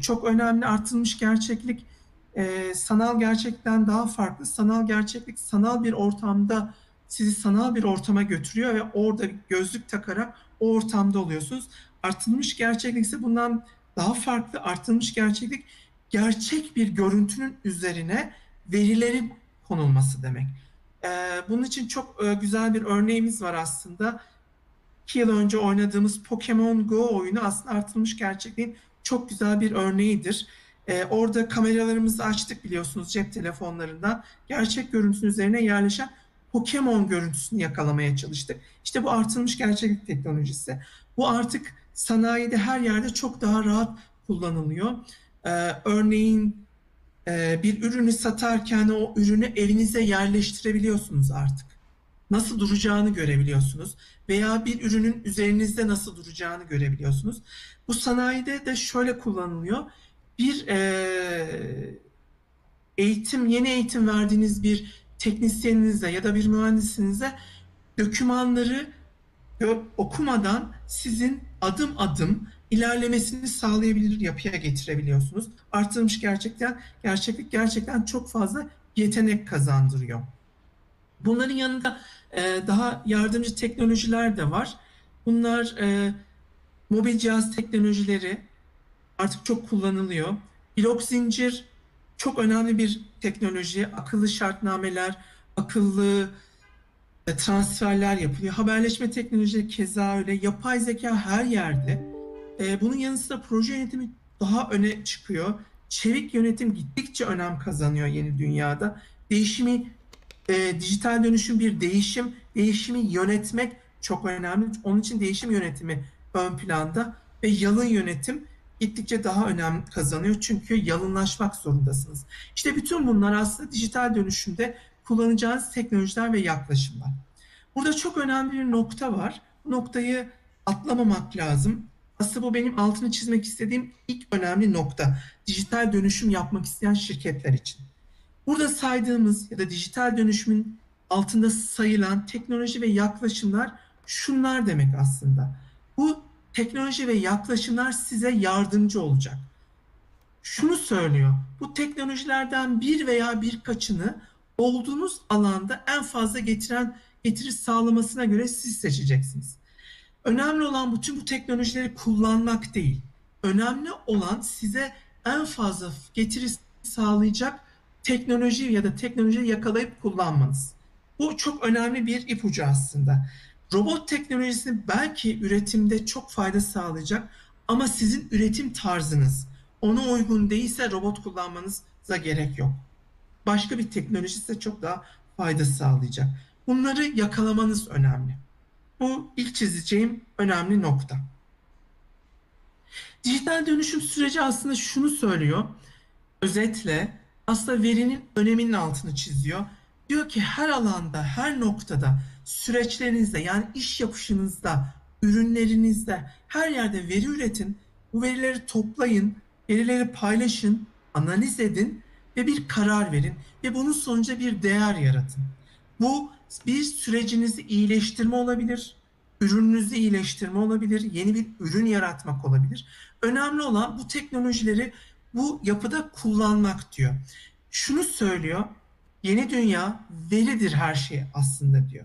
çok önemli. Artırılmış gerçeklik sanal gerçekten daha farklı. Sanal gerçeklik sanal bir ortamda sizi sanal bir ortama götürüyor ve orada gözlük takarak o ortamda oluyorsunuz. Artılmış gerçeklik ise bundan daha farklı. Artılmış gerçeklik gerçek bir görüntünün üzerine verilerin konulması demek. Bunun için çok güzel bir örneğimiz var aslında. İki yıl önce oynadığımız Pokemon Go oyunu aslında artılmış gerçekliğin çok güzel bir örneğidir. Ee, orada kameralarımızı açtık biliyorsunuz cep telefonlarından. Gerçek görüntünün üzerine yerleşen Pokemon görüntüsünü yakalamaya çalıştık. İşte bu artılmış gerçeklik teknolojisi. Bu artık sanayide her yerde çok daha rahat kullanılıyor. Ee, örneğin e, bir ürünü satarken o ürünü evinize yerleştirebiliyorsunuz artık. Nasıl duracağını görebiliyorsunuz veya bir ürünün üzerinizde nasıl duracağını görebiliyorsunuz. Bu sanayide de şöyle kullanılıyor. Bir e, eğitim, yeni eğitim verdiğiniz bir teknisyeninize ya da bir mühendisinize dokümanları okumadan sizin adım adım ilerlemesini sağlayabilir yapıya getirebiliyorsunuz. Artırılmış gerçekten gerçeklik gerçekten çok fazla yetenek kazandırıyor. Bunların yanında e, daha yardımcı teknolojiler de var. Bunlar e, mobil cihaz teknolojileri artık çok kullanılıyor. Blok zincir çok önemli bir teknoloji. Akıllı şartnameler, akıllı transferler yapılıyor. Haberleşme teknolojileri keza öyle. Yapay zeka her yerde. E, bunun yanı sıra proje yönetimi daha öne çıkıyor. Çevik yönetim gittikçe önem kazanıyor yeni dünyada. Değişimi, e, dijital dönüşüm bir değişim. Değişimi yönetmek çok önemli. Onun için değişim yönetimi ön planda ve yalın yönetim gittikçe daha önem kazanıyor. Çünkü yalınlaşmak zorundasınız. İşte bütün bunlar aslında dijital dönüşümde kullanacağınız teknolojiler ve yaklaşımlar. Burada çok önemli bir nokta var. Bu noktayı atlamamak lazım. Aslında bu benim altını çizmek istediğim ilk önemli nokta. Dijital dönüşüm yapmak isteyen şirketler için. Burada saydığımız ya da dijital dönüşümün altında sayılan teknoloji ve yaklaşımlar şunlar demek aslında. Bu teknoloji ve yaklaşımlar size yardımcı olacak. Şunu söylüyor. Bu teknolojilerden bir veya birkaçını olduğunuz alanda en fazla getiren getiri sağlamasına göre siz seçeceksiniz. Önemli olan bütün bu teknolojileri kullanmak değil. Önemli olan size en fazla getiri sağlayacak teknoloji ya da teknolojiyi yakalayıp kullanmanız. Bu çok önemli bir ipucu aslında. Robot teknolojisi belki üretimde çok fayda sağlayacak ama sizin üretim tarzınız ona uygun değilse robot kullanmanıza gerek yok. Başka bir teknoloji size çok daha fayda sağlayacak. Bunları yakalamanız önemli. Bu ilk çizeceğim önemli nokta. Dijital dönüşüm süreci aslında şunu söylüyor. Özetle aslında verinin öneminin altını çiziyor. Diyor ki her alanda, her noktada süreçlerinizde yani iş yapışınızda, ürünlerinizde her yerde veri üretin. Bu verileri toplayın, verileri paylaşın, analiz edin ve bir karar verin ve bunun sonucu bir değer yaratın. Bu bir sürecinizi iyileştirme olabilir, ürününüzü iyileştirme olabilir, yeni bir ürün yaratmak olabilir. Önemli olan bu teknolojileri bu yapıda kullanmak diyor. Şunu söylüyor, yeni dünya veridir her şey aslında diyor.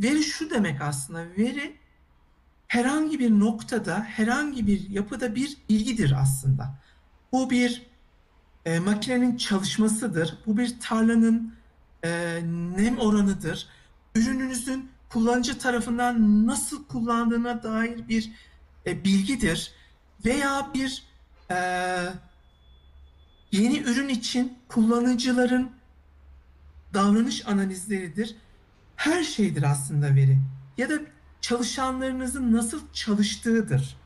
Veri şu demek aslında, veri herhangi bir noktada, herhangi bir yapıda bir bilgidir aslında. Bu bir e, makinenin çalışmasıdır, bu bir tarlanın e, nem oranıdır, ürününüzün kullanıcı tarafından nasıl kullandığına dair bir e, bilgidir veya bir e, yeni ürün için kullanıcıların davranış analizleridir. Her şeydir aslında veri. Ya da çalışanlarınızın nasıl çalıştığıdır.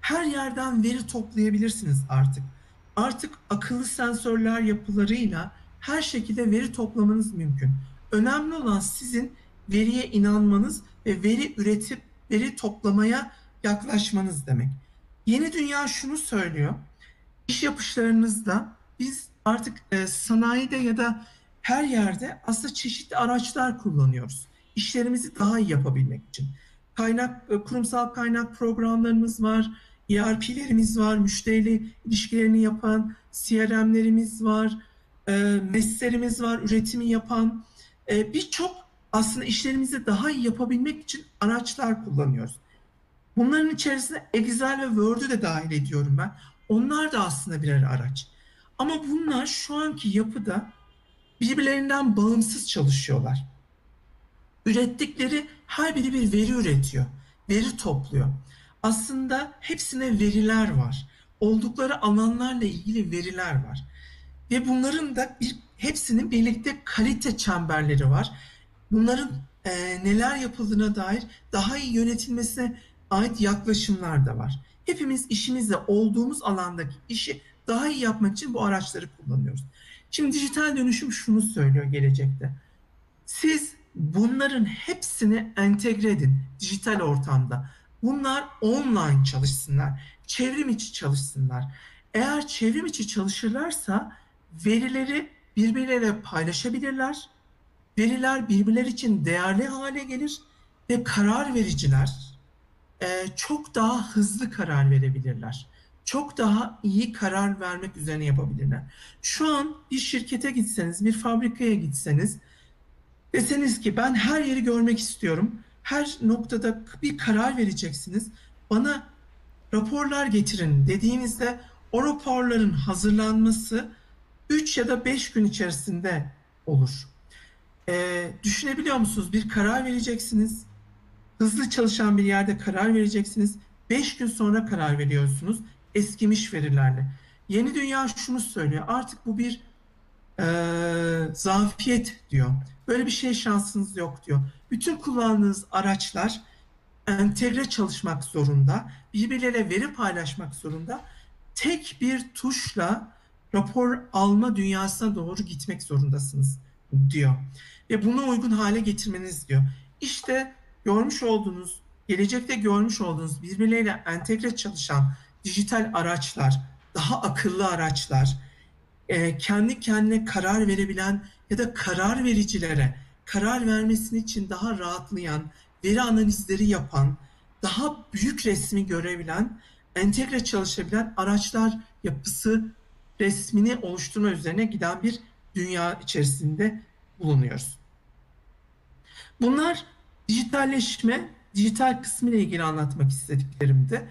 Her yerden veri toplayabilirsiniz artık. Artık akıllı sensörler yapılarıyla her şekilde veri toplamanız mümkün. Önemli olan sizin veriye inanmanız ve veri üretip veri toplamaya yaklaşmanız demek. Yeni dünya şunu söylüyor. İş yapışlarınızda biz artık e, sanayide ya da her yerde aslında çeşitli araçlar kullanıyoruz. İşlerimizi daha iyi yapabilmek için. Kaynak e, kurumsal kaynak programlarımız var, ERP'lerimiz var, müşteriyle ilişkilerini yapan CRM'lerimiz var, e, meslerimiz var, üretimi yapan e, birçok aslında işlerimizi daha iyi yapabilmek için araçlar kullanıyoruz. Bunların içerisinde Excel ve Word'ü de dahil ediyorum ben. Onlar da aslında birer araç. Ama bunlar şu anki yapıda birbirlerinden bağımsız çalışıyorlar. Ürettikleri her biri bir veri üretiyor. Veri topluyor. Aslında hepsine veriler var. Oldukları alanlarla ilgili veriler var. Ve bunların da bir hepsinin birlikte kalite çemberleri var. Bunların e, neler yapıldığına dair daha iyi yönetilmesine ait yaklaşımlar da var. Hepimiz işimizde olduğumuz alandaki işi daha iyi yapmak için bu araçları kullanıyoruz. Şimdi dijital dönüşüm şunu söylüyor gelecekte. Siz bunların hepsini entegre edin dijital ortamda. Bunlar online çalışsınlar, çevrim içi çalışsınlar. Eğer çevrim içi çalışırlarsa verileri birbirleriyle paylaşabilirler. Veriler birbirler için değerli hale gelir ve karar vericiler e, çok daha hızlı karar verebilirler. Çok daha iyi karar vermek üzerine yapabilirler. Şu an bir şirkete gitseniz, bir fabrikaya gitseniz deseniz ki ben her yeri görmek istiyorum. Her noktada bir karar vereceksiniz. Bana raporlar getirin dediğinizde o raporların hazırlanması 3 ya da 5 gün içerisinde olur. Ee, düşünebiliyor musunuz? Bir karar vereceksiniz. Hızlı çalışan bir yerde karar vereceksiniz. 5 gün sonra karar veriyorsunuz eskimiş verilerle. Yeni dünya şunu söylüyor. Artık bu bir e, zafiyet diyor. Böyle bir şey şansınız yok diyor. Bütün kullandığınız araçlar entegre çalışmak zorunda. Birbirleriyle veri paylaşmak zorunda. Tek bir tuşla rapor alma dünyasına doğru gitmek zorundasınız diyor. Ve buna uygun hale getirmeniz diyor. İşte görmüş olduğunuz, gelecekte görmüş olduğunuz birbirleriyle entegre çalışan dijital araçlar, daha akıllı araçlar, e, kendi kendine karar verebilen ya da karar vericilere karar vermesini için daha rahatlayan, veri analizleri yapan, daha büyük resmi görebilen, entegre çalışabilen araçlar yapısı resmini oluşturma üzerine giden bir dünya içerisinde bulunuyoruz. Bunlar dijitalleşme, dijital kısmı ile ilgili anlatmak istediklerimdi.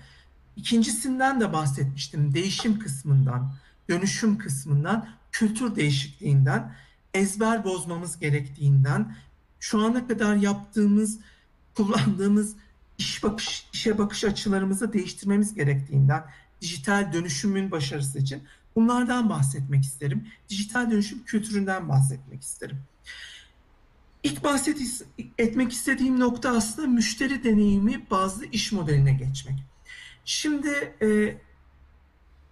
İkincisinden de bahsetmiştim. Değişim kısmından, dönüşüm kısmından, kültür değişikliğinden, ezber bozmamız gerektiğinden, şu ana kadar yaptığımız, kullandığımız iş bakış, işe bakış açılarımızı değiştirmemiz gerektiğinden, dijital dönüşümün başarısı için bunlardan bahsetmek isterim. Dijital dönüşüm kültüründen bahsetmek isterim. İlk bahsetmek istediğim nokta aslında müşteri deneyimi bazı iş modeline geçmek. Şimdi e,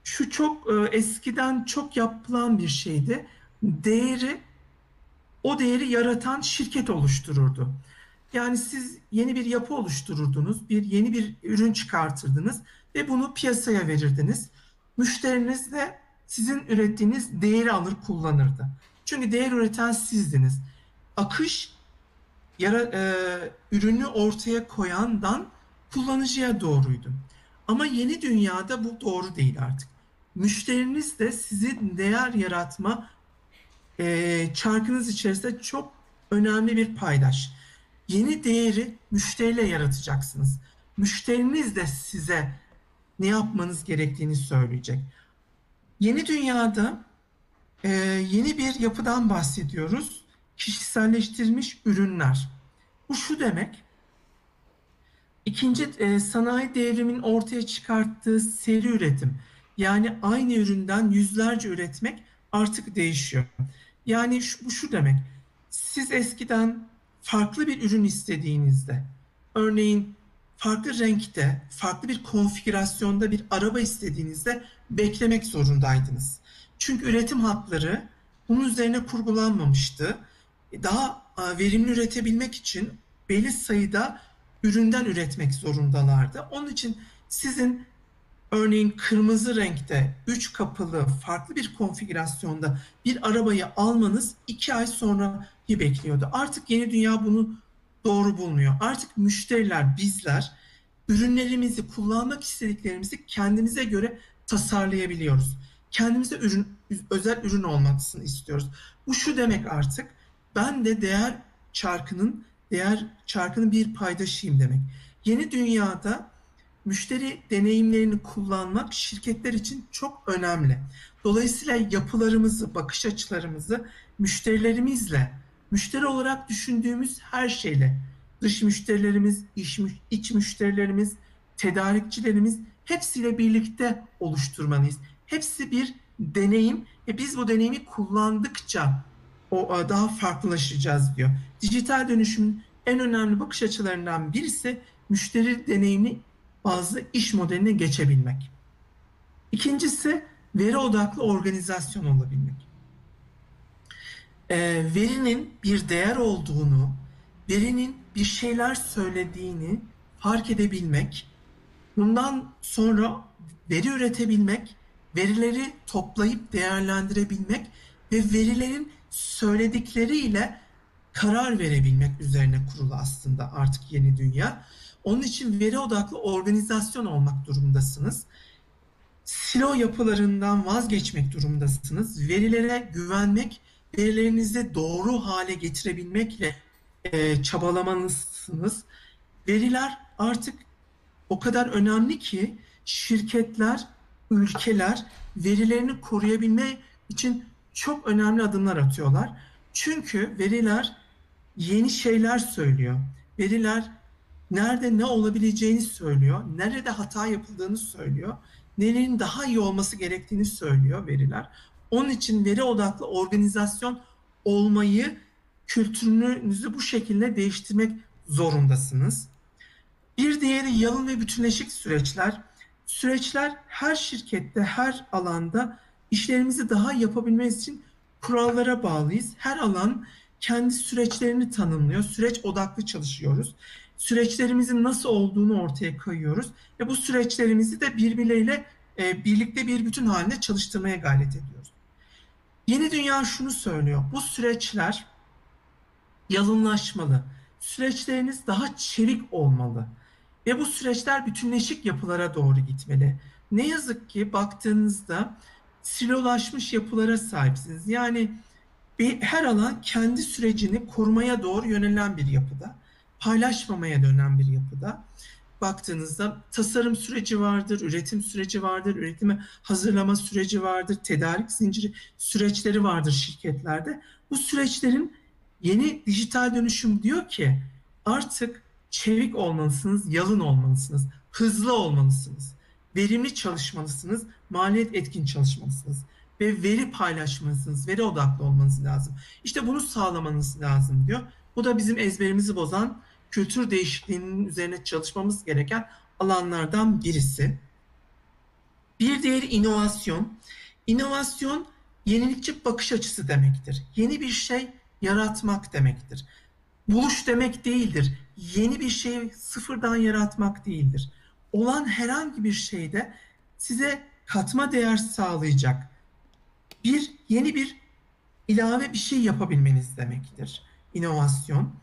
şu çok e, eskiden çok yapılan bir şeydi. Değeri o değeri yaratan şirket oluştururdu. Yani siz yeni bir yapı oluştururdunuz, bir yeni bir ürün çıkartırdınız ve bunu piyasaya verirdiniz. Müşteriniz de sizin ürettiğiniz değeri alır kullanırdı. Çünkü değer üreten sizdiniz. Akış yara, e, ürünü ortaya koyandan kullanıcıya doğruydu. Ama yeni dünyada bu doğru değil artık. Müşteriniz de sizin değer yaratma e, çarkınız içerisinde çok önemli bir paydaş. Yeni değeri müşteriyle yaratacaksınız. Müşteriniz de size ne yapmanız gerektiğini söyleyecek. Yeni dünyada e, yeni bir yapıdan bahsediyoruz. Kişiselleştirilmiş ürünler. Bu şu demek. İkinci e, sanayi devrimin ortaya çıkarttığı seri üretim. Yani aynı üründen yüzlerce üretmek artık değişiyor. Yani şu, bu şu demek. Siz eskiden farklı bir ürün istediğinizde, örneğin farklı renkte, farklı bir konfigürasyonda bir araba istediğinizde beklemek zorundaydınız. Çünkü üretim hatları bunun üzerine kurgulanmamıştı. Daha verimli üretebilmek için belli sayıda üründen üretmek zorundalardı. Onun için sizin örneğin kırmızı renkte 3 kapılı farklı bir konfigürasyonda bir arabayı almanız 2 ay sonrayı bekliyordu. Artık yeni dünya bunu doğru bulmuyor. Artık müşteriler, bizler ürünlerimizi, kullanmak istediklerimizi kendimize göre tasarlayabiliyoruz. Kendimize ürün, özel ürün olmasını istiyoruz. Bu şu demek artık, ben de değer çarkının, değer çarkının bir paydaşıyım demek. Yeni dünyada müşteri deneyimlerini kullanmak şirketler için çok önemli. Dolayısıyla yapılarımızı, bakış açılarımızı müşterilerimizle, müşteri olarak düşündüğümüz her şeyle, dış müşterilerimiz, iç, iç müşterilerimiz, tedarikçilerimiz hepsiyle birlikte oluşturmalıyız. Hepsi bir deneyim ve biz bu deneyimi kullandıkça o daha farklılaşacağız diyor. Dijital dönüşümün en önemli bakış açılarından birisi müşteri deneyimini bazı iş modeline geçebilmek. İkincisi veri odaklı organizasyon olabilmek. E, verinin bir değer olduğunu, verinin bir şeyler söylediğini fark edebilmek, bundan sonra veri üretebilmek, verileri toplayıp değerlendirebilmek ve verilerin söyledikleriyle karar verebilmek üzerine kurulu aslında artık yeni dünya. Onun için veri odaklı organizasyon olmak durumundasınız. Silo yapılarından vazgeçmek durumundasınız. Verilere güvenmek, verilerinizi doğru hale getirebilmekle e, çabalamalısınız. Veriler artık o kadar önemli ki şirketler, ülkeler verilerini koruyabilme için çok önemli adımlar atıyorlar. Çünkü veriler yeni şeyler söylüyor. Veriler nerede ne olabileceğini söylüyor, nerede hata yapıldığını söylüyor, nelerin daha iyi olması gerektiğini söylüyor veriler. Onun için veri odaklı organizasyon olmayı, kültürünüzü bu şekilde değiştirmek zorundasınız. Bir diğeri yalın ve bütünleşik süreçler. Süreçler her şirkette, her alanda işlerimizi daha yapabilmemiz için kurallara bağlıyız. Her alan kendi süreçlerini tanımlıyor. Süreç odaklı çalışıyoruz süreçlerimizin nasıl olduğunu ortaya koyuyoruz ve bu süreçlerimizi de birbirleriyle e, birlikte bir bütün halinde çalıştırmaya gayret ediyoruz. Yeni dünya şunu söylüyor. Bu süreçler yalınlaşmalı. Süreçleriniz daha çevik olmalı. Ve bu süreçler bütünleşik yapılara doğru gitmeli. Ne yazık ki baktığınızda silolaşmış yapılara sahipsiniz. Yani bir, her alan kendi sürecini korumaya doğru yönelen bir yapıda paylaşmamaya dönen bir yapıda. Baktığınızda tasarım süreci vardır, üretim süreci vardır, üretimi hazırlama süreci vardır, tedarik zinciri süreçleri vardır şirketlerde. Bu süreçlerin yeni dijital dönüşüm diyor ki artık çevik olmalısınız, yalın olmalısınız, hızlı olmalısınız, verimli çalışmalısınız, maliyet etkin çalışmalısınız ve veri paylaşmalısınız, veri odaklı olmanız lazım. İşte bunu sağlamanız lazım diyor. Bu da bizim ezberimizi bozan kültür değişikliğinin üzerine çalışmamız gereken alanlardan birisi. Bir diğeri inovasyon. İnovasyon yenilikçi bakış açısı demektir. Yeni bir şey yaratmak demektir. Buluş demek değildir. Yeni bir şeyi sıfırdan yaratmak değildir. Olan herhangi bir şeyde size katma değer sağlayacak bir yeni bir ilave bir şey yapabilmeniz demektir. İnovasyon.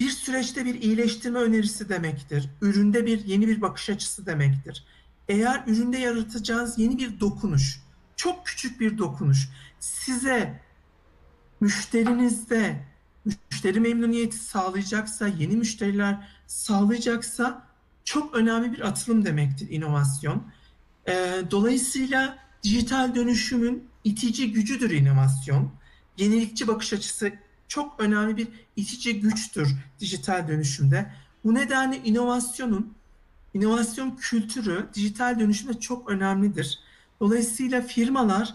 Bir süreçte bir iyileştirme önerisi demektir. Üründe bir yeni bir bakış açısı demektir. Eğer üründe yaratacağınız yeni bir dokunuş, çok küçük bir dokunuş size müşterinizde müşteri memnuniyeti sağlayacaksa, yeni müşteriler sağlayacaksa çok önemli bir atılım demektir inovasyon. Ee, dolayısıyla dijital dönüşümün itici gücüdür inovasyon. Yenilikçi bakış açısı çok önemli bir itici güçtür dijital dönüşümde. Bu nedenle inovasyonun, inovasyon kültürü dijital dönüşümde çok önemlidir. Dolayısıyla firmalar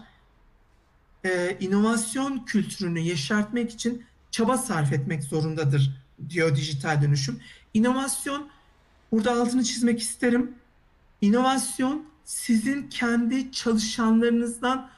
e, inovasyon kültürünü yeşertmek için çaba sarf etmek zorundadır diyor dijital dönüşüm. İnovasyon, burada altını çizmek isterim. İnovasyon sizin kendi çalışanlarınızdan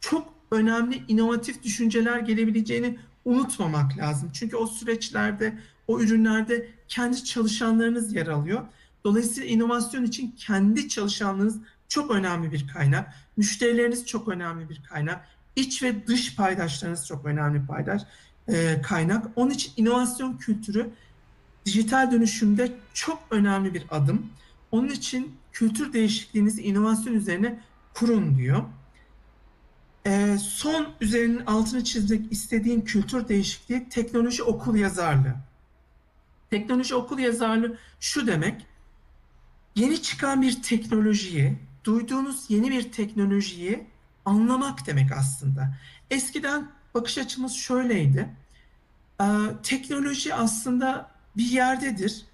çok önemli inovatif düşünceler gelebileceğini unutmamak lazım. Çünkü o süreçlerde, o ürünlerde kendi çalışanlarınız yer alıyor. Dolayısıyla inovasyon için kendi çalışanlarınız çok önemli bir kaynak. Müşterileriniz çok önemli bir kaynak. İç ve dış paydaşlarınız çok önemli paydaş e, kaynak. Onun için inovasyon kültürü dijital dönüşümde çok önemli bir adım. Onun için kültür değişikliğinizi inovasyon üzerine kurun diyor. E, son üzerinin altını çizmek istediğim kültür değişikliği teknoloji okul yazarlığı. Teknoloji okul yazarlığı şu demek, yeni çıkan bir teknolojiyi, duyduğunuz yeni bir teknolojiyi anlamak demek aslında. Eskiden bakış açımız şöyleydi. Ee, teknoloji aslında bir yerdedir.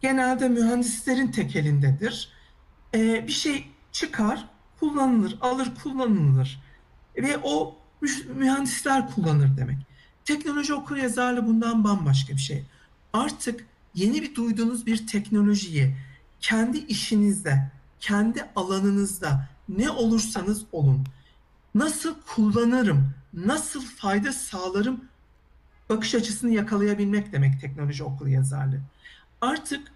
Genelde mühendislerin tekelindedir. Ee, bir şey çıkar, kullanılır, alır kullanılır. Ve o mühendisler kullanır demek. Teknoloji okur yazarlı bundan bambaşka bir şey. Artık yeni bir duyduğunuz bir teknolojiyi kendi işinizde, kendi alanınızda ne olursanız olun nasıl kullanırım, nasıl fayda sağlarım bakış açısını yakalayabilmek demek teknoloji okulu yazarlığı. Artık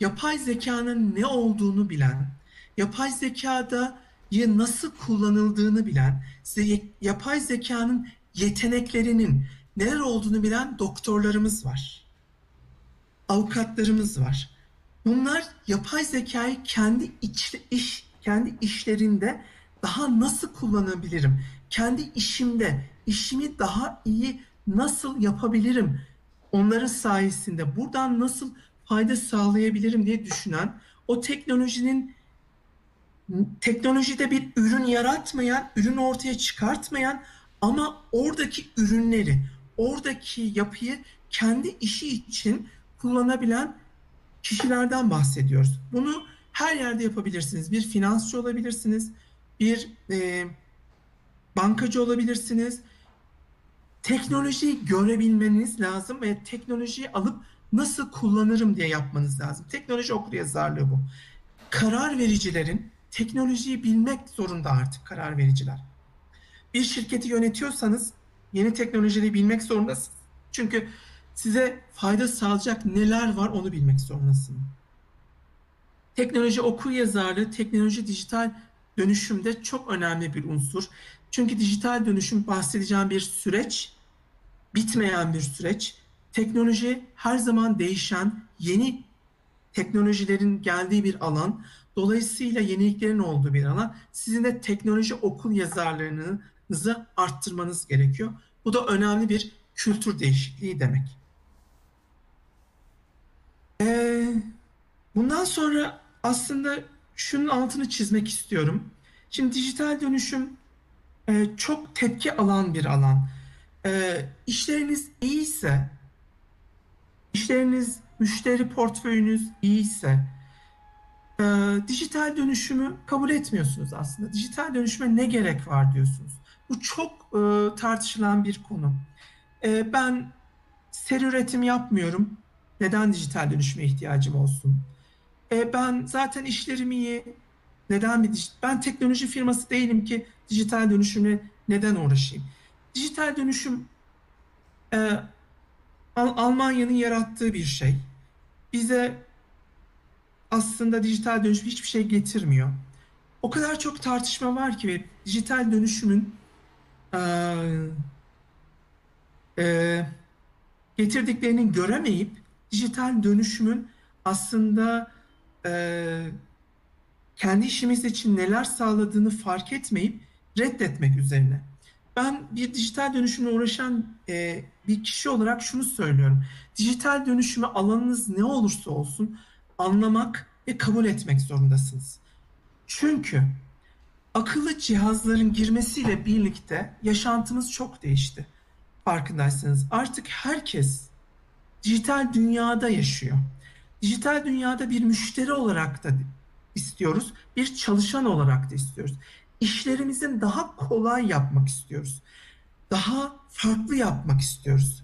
yapay zekanın ne olduğunu bilen, yapay zekada nasıl kullanıldığını bilen, yapay zekanın yeteneklerinin neler olduğunu bilen doktorlarımız var. Avukatlarımız var. Bunlar yapay zekayı kendi iç, iş kendi işlerinde daha nasıl kullanabilirim? Kendi işimde işimi daha iyi nasıl yapabilirim? Onların sayesinde buradan nasıl fayda sağlayabilirim diye düşünen o teknolojinin teknolojide bir ürün yaratmayan, ürün ortaya çıkartmayan ama oradaki ürünleri, oradaki yapıyı kendi işi için kullanabilen kişilerden bahsediyoruz. Bunu her yerde yapabilirsiniz. Bir finansçı olabilirsiniz, bir e, bankacı olabilirsiniz. Teknolojiyi görebilmeniz lazım ve teknolojiyi alıp nasıl kullanırım diye yapmanız lazım. Teknoloji okuryazarlığı bu. Karar vericilerin teknolojiyi bilmek zorunda artık karar vericiler. Bir şirketi yönetiyorsanız yeni teknolojiyi bilmek zorundasınız. Çünkü size fayda sağlayacak neler var onu bilmek zorundasınız. Teknoloji okur yazarlığı, teknoloji dijital dönüşümde çok önemli bir unsur. Çünkü dijital dönüşüm bahsedeceğim bir süreç, bitmeyen bir süreç. Teknoloji her zaman değişen, yeni teknolojilerin geldiği bir alan. Dolayısıyla yeniliklerin olduğu bir alan. Sizin de teknoloji okul yazarlarınızı arttırmanız gerekiyor. Bu da önemli bir kültür değişikliği demek. Ee, bundan sonra aslında şunun altını çizmek istiyorum. Şimdi dijital dönüşüm e, çok tepki alan bir alan. E, işleriniz iyiyse, işleriniz, müşteri portföyünüz iyiyse, e, dijital dönüşümü kabul etmiyorsunuz aslında. Dijital dönüşüme ne gerek var diyorsunuz. Bu çok e, tartışılan bir konu. E, ben seri üretim yapmıyorum. Neden dijital dönüşüme ihtiyacım olsun? E, ben zaten işlerim iyi. Neden bir ben teknoloji firması değilim ki dijital dönüşümle neden uğraşayım? Dijital dönüşüm e, Al Almanya'nın yarattığı bir şey. Bize aslında dijital dönüşüm hiçbir şey getirmiyor. O kadar çok tartışma var ki ve dijital dönüşümün e, e, getirdiklerini göremeyip dijital dönüşümün aslında e, kendi işimiz için neler sağladığını fark etmeyip reddetmek üzerine. Ben bir dijital dönüşümle uğraşan e, bir kişi olarak şunu söylüyorum. Dijital dönüşümü alanınız ne olursa olsun anlamak ve kabul etmek zorundasınız. Çünkü akıllı cihazların girmesiyle birlikte yaşantımız çok değişti. Farkındaysanız artık herkes dijital dünyada yaşıyor. Dijital dünyada bir müşteri olarak da istiyoruz, bir çalışan olarak da istiyoruz. İşlerimizin daha kolay yapmak istiyoruz. Daha farklı yapmak istiyoruz.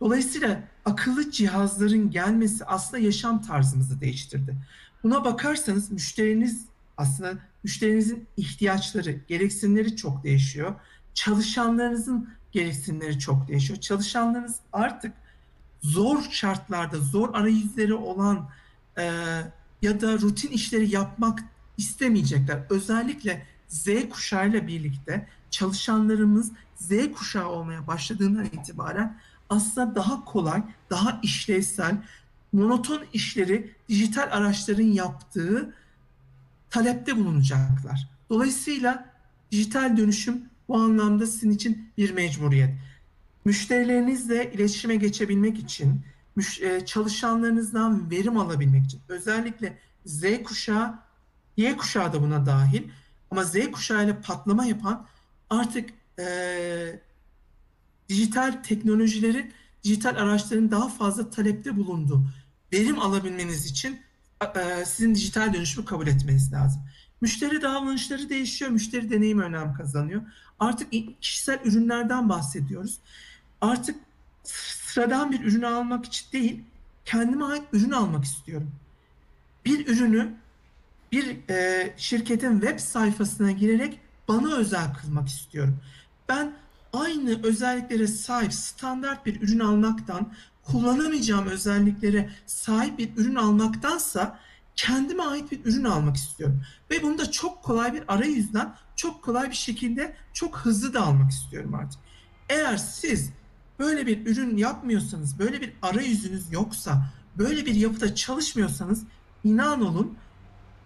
Dolayısıyla akıllı cihazların gelmesi aslında yaşam tarzımızı değiştirdi. Buna bakarsanız müşteriniz aslında müşterinizin ihtiyaçları, gereksinimleri çok değişiyor. Çalışanlarınızın gereksinimleri çok değişiyor. Çalışanlarınız artık zor şartlarda, zor arayüzleri olan e, ya da rutin işleri yapmak istemeyecekler. Özellikle Z kuşağıyla birlikte çalışanlarımız Z kuşağı olmaya başladığından itibaren aslında daha kolay, daha işlevsel, monoton işleri dijital araçların yaptığı talepte bulunacaklar. Dolayısıyla dijital dönüşüm bu anlamda sizin için bir mecburiyet. Müşterilerinizle iletişime geçebilmek için, e, çalışanlarınızdan verim alabilmek için, özellikle Z kuşağı, Y kuşağı da buna dahil ama Z kuşağı ile patlama yapan artık e, dijital teknolojilerin, dijital araçların daha fazla talepte bulunduğu verim alabilmeniz için e, sizin dijital dönüşümü kabul etmeniz lazım. Müşteri davranışları değişiyor, müşteri deneyimi önem kazanıyor. Artık kişisel ürünlerden bahsediyoruz. Artık sıradan bir ürünü almak için değil, kendime ait ürün almak istiyorum. Bir ürünü bir e, şirketin web sayfasına girerek bana özel kılmak istiyorum. Ben aynı özelliklere sahip standart bir ürün almaktan kullanamayacağım özelliklere sahip bir ürün almaktansa kendime ait bir ürün almak istiyorum. Ve bunu da çok kolay bir arayüzden çok kolay bir şekilde çok hızlı da almak istiyorum artık. Eğer siz böyle bir ürün yapmıyorsanız, böyle bir arayüzünüz yoksa, böyle bir yapıda çalışmıyorsanız inan olun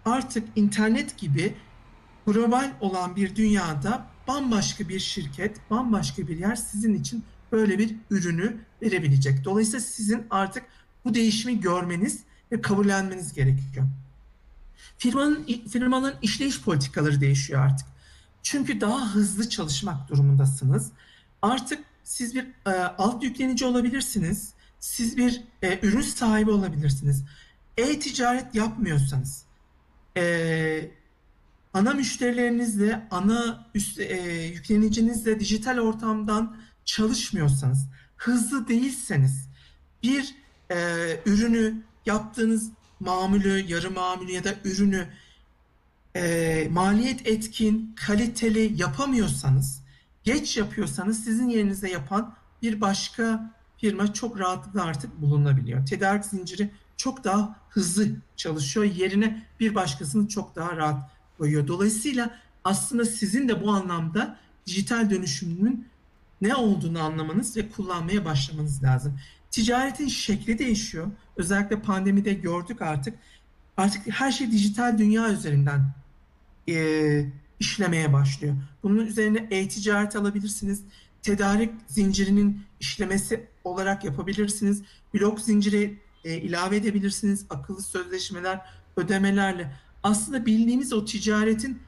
artık internet gibi global olan bir dünyada bambaşka bir şirket, bambaşka bir yer sizin için böyle bir ürünü verebilecek. Dolayısıyla sizin artık bu değişimi görmeniz ve kabullenmeniz gerekiyor. Firmanın firmanın işleyiş politikaları değişiyor artık. Çünkü daha hızlı çalışmak durumundasınız. Artık siz bir e, alt yüklenici olabilirsiniz. Siz bir e, ürün sahibi olabilirsiniz. E-ticaret yapmıyorsanız, e, ana müşterilerinizle, ana üst, e, yüklenicinizle dijital ortamdan çalışmıyorsanız, hızlı değilseniz, bir e, ürünü yaptığınız mamülü, yarı mamülü ya da ürünü e, maliyet etkin, kaliteli yapamıyorsanız, geç yapıyorsanız sizin yerinize yapan bir başka firma çok rahatlıkla artık bulunabiliyor. Tedarik zinciri çok daha hızlı çalışıyor. Yerine bir başkasını çok daha rahat koyuyor. Dolayısıyla aslında sizin de bu anlamda dijital dönüşümünün ne olduğunu anlamanız ve kullanmaya başlamanız lazım. Ticaretin şekli değişiyor. Özellikle pandemide gördük artık. Artık her şey dijital dünya üzerinden e, işlemeye başlıyor. Bunun üzerine e-ticaret alabilirsiniz. Tedarik zincirinin işlemesi olarak yapabilirsiniz. Blok zinciri e, ilave edebilirsiniz. Akıllı sözleşmeler, ödemelerle. Aslında bildiğimiz o ticaretin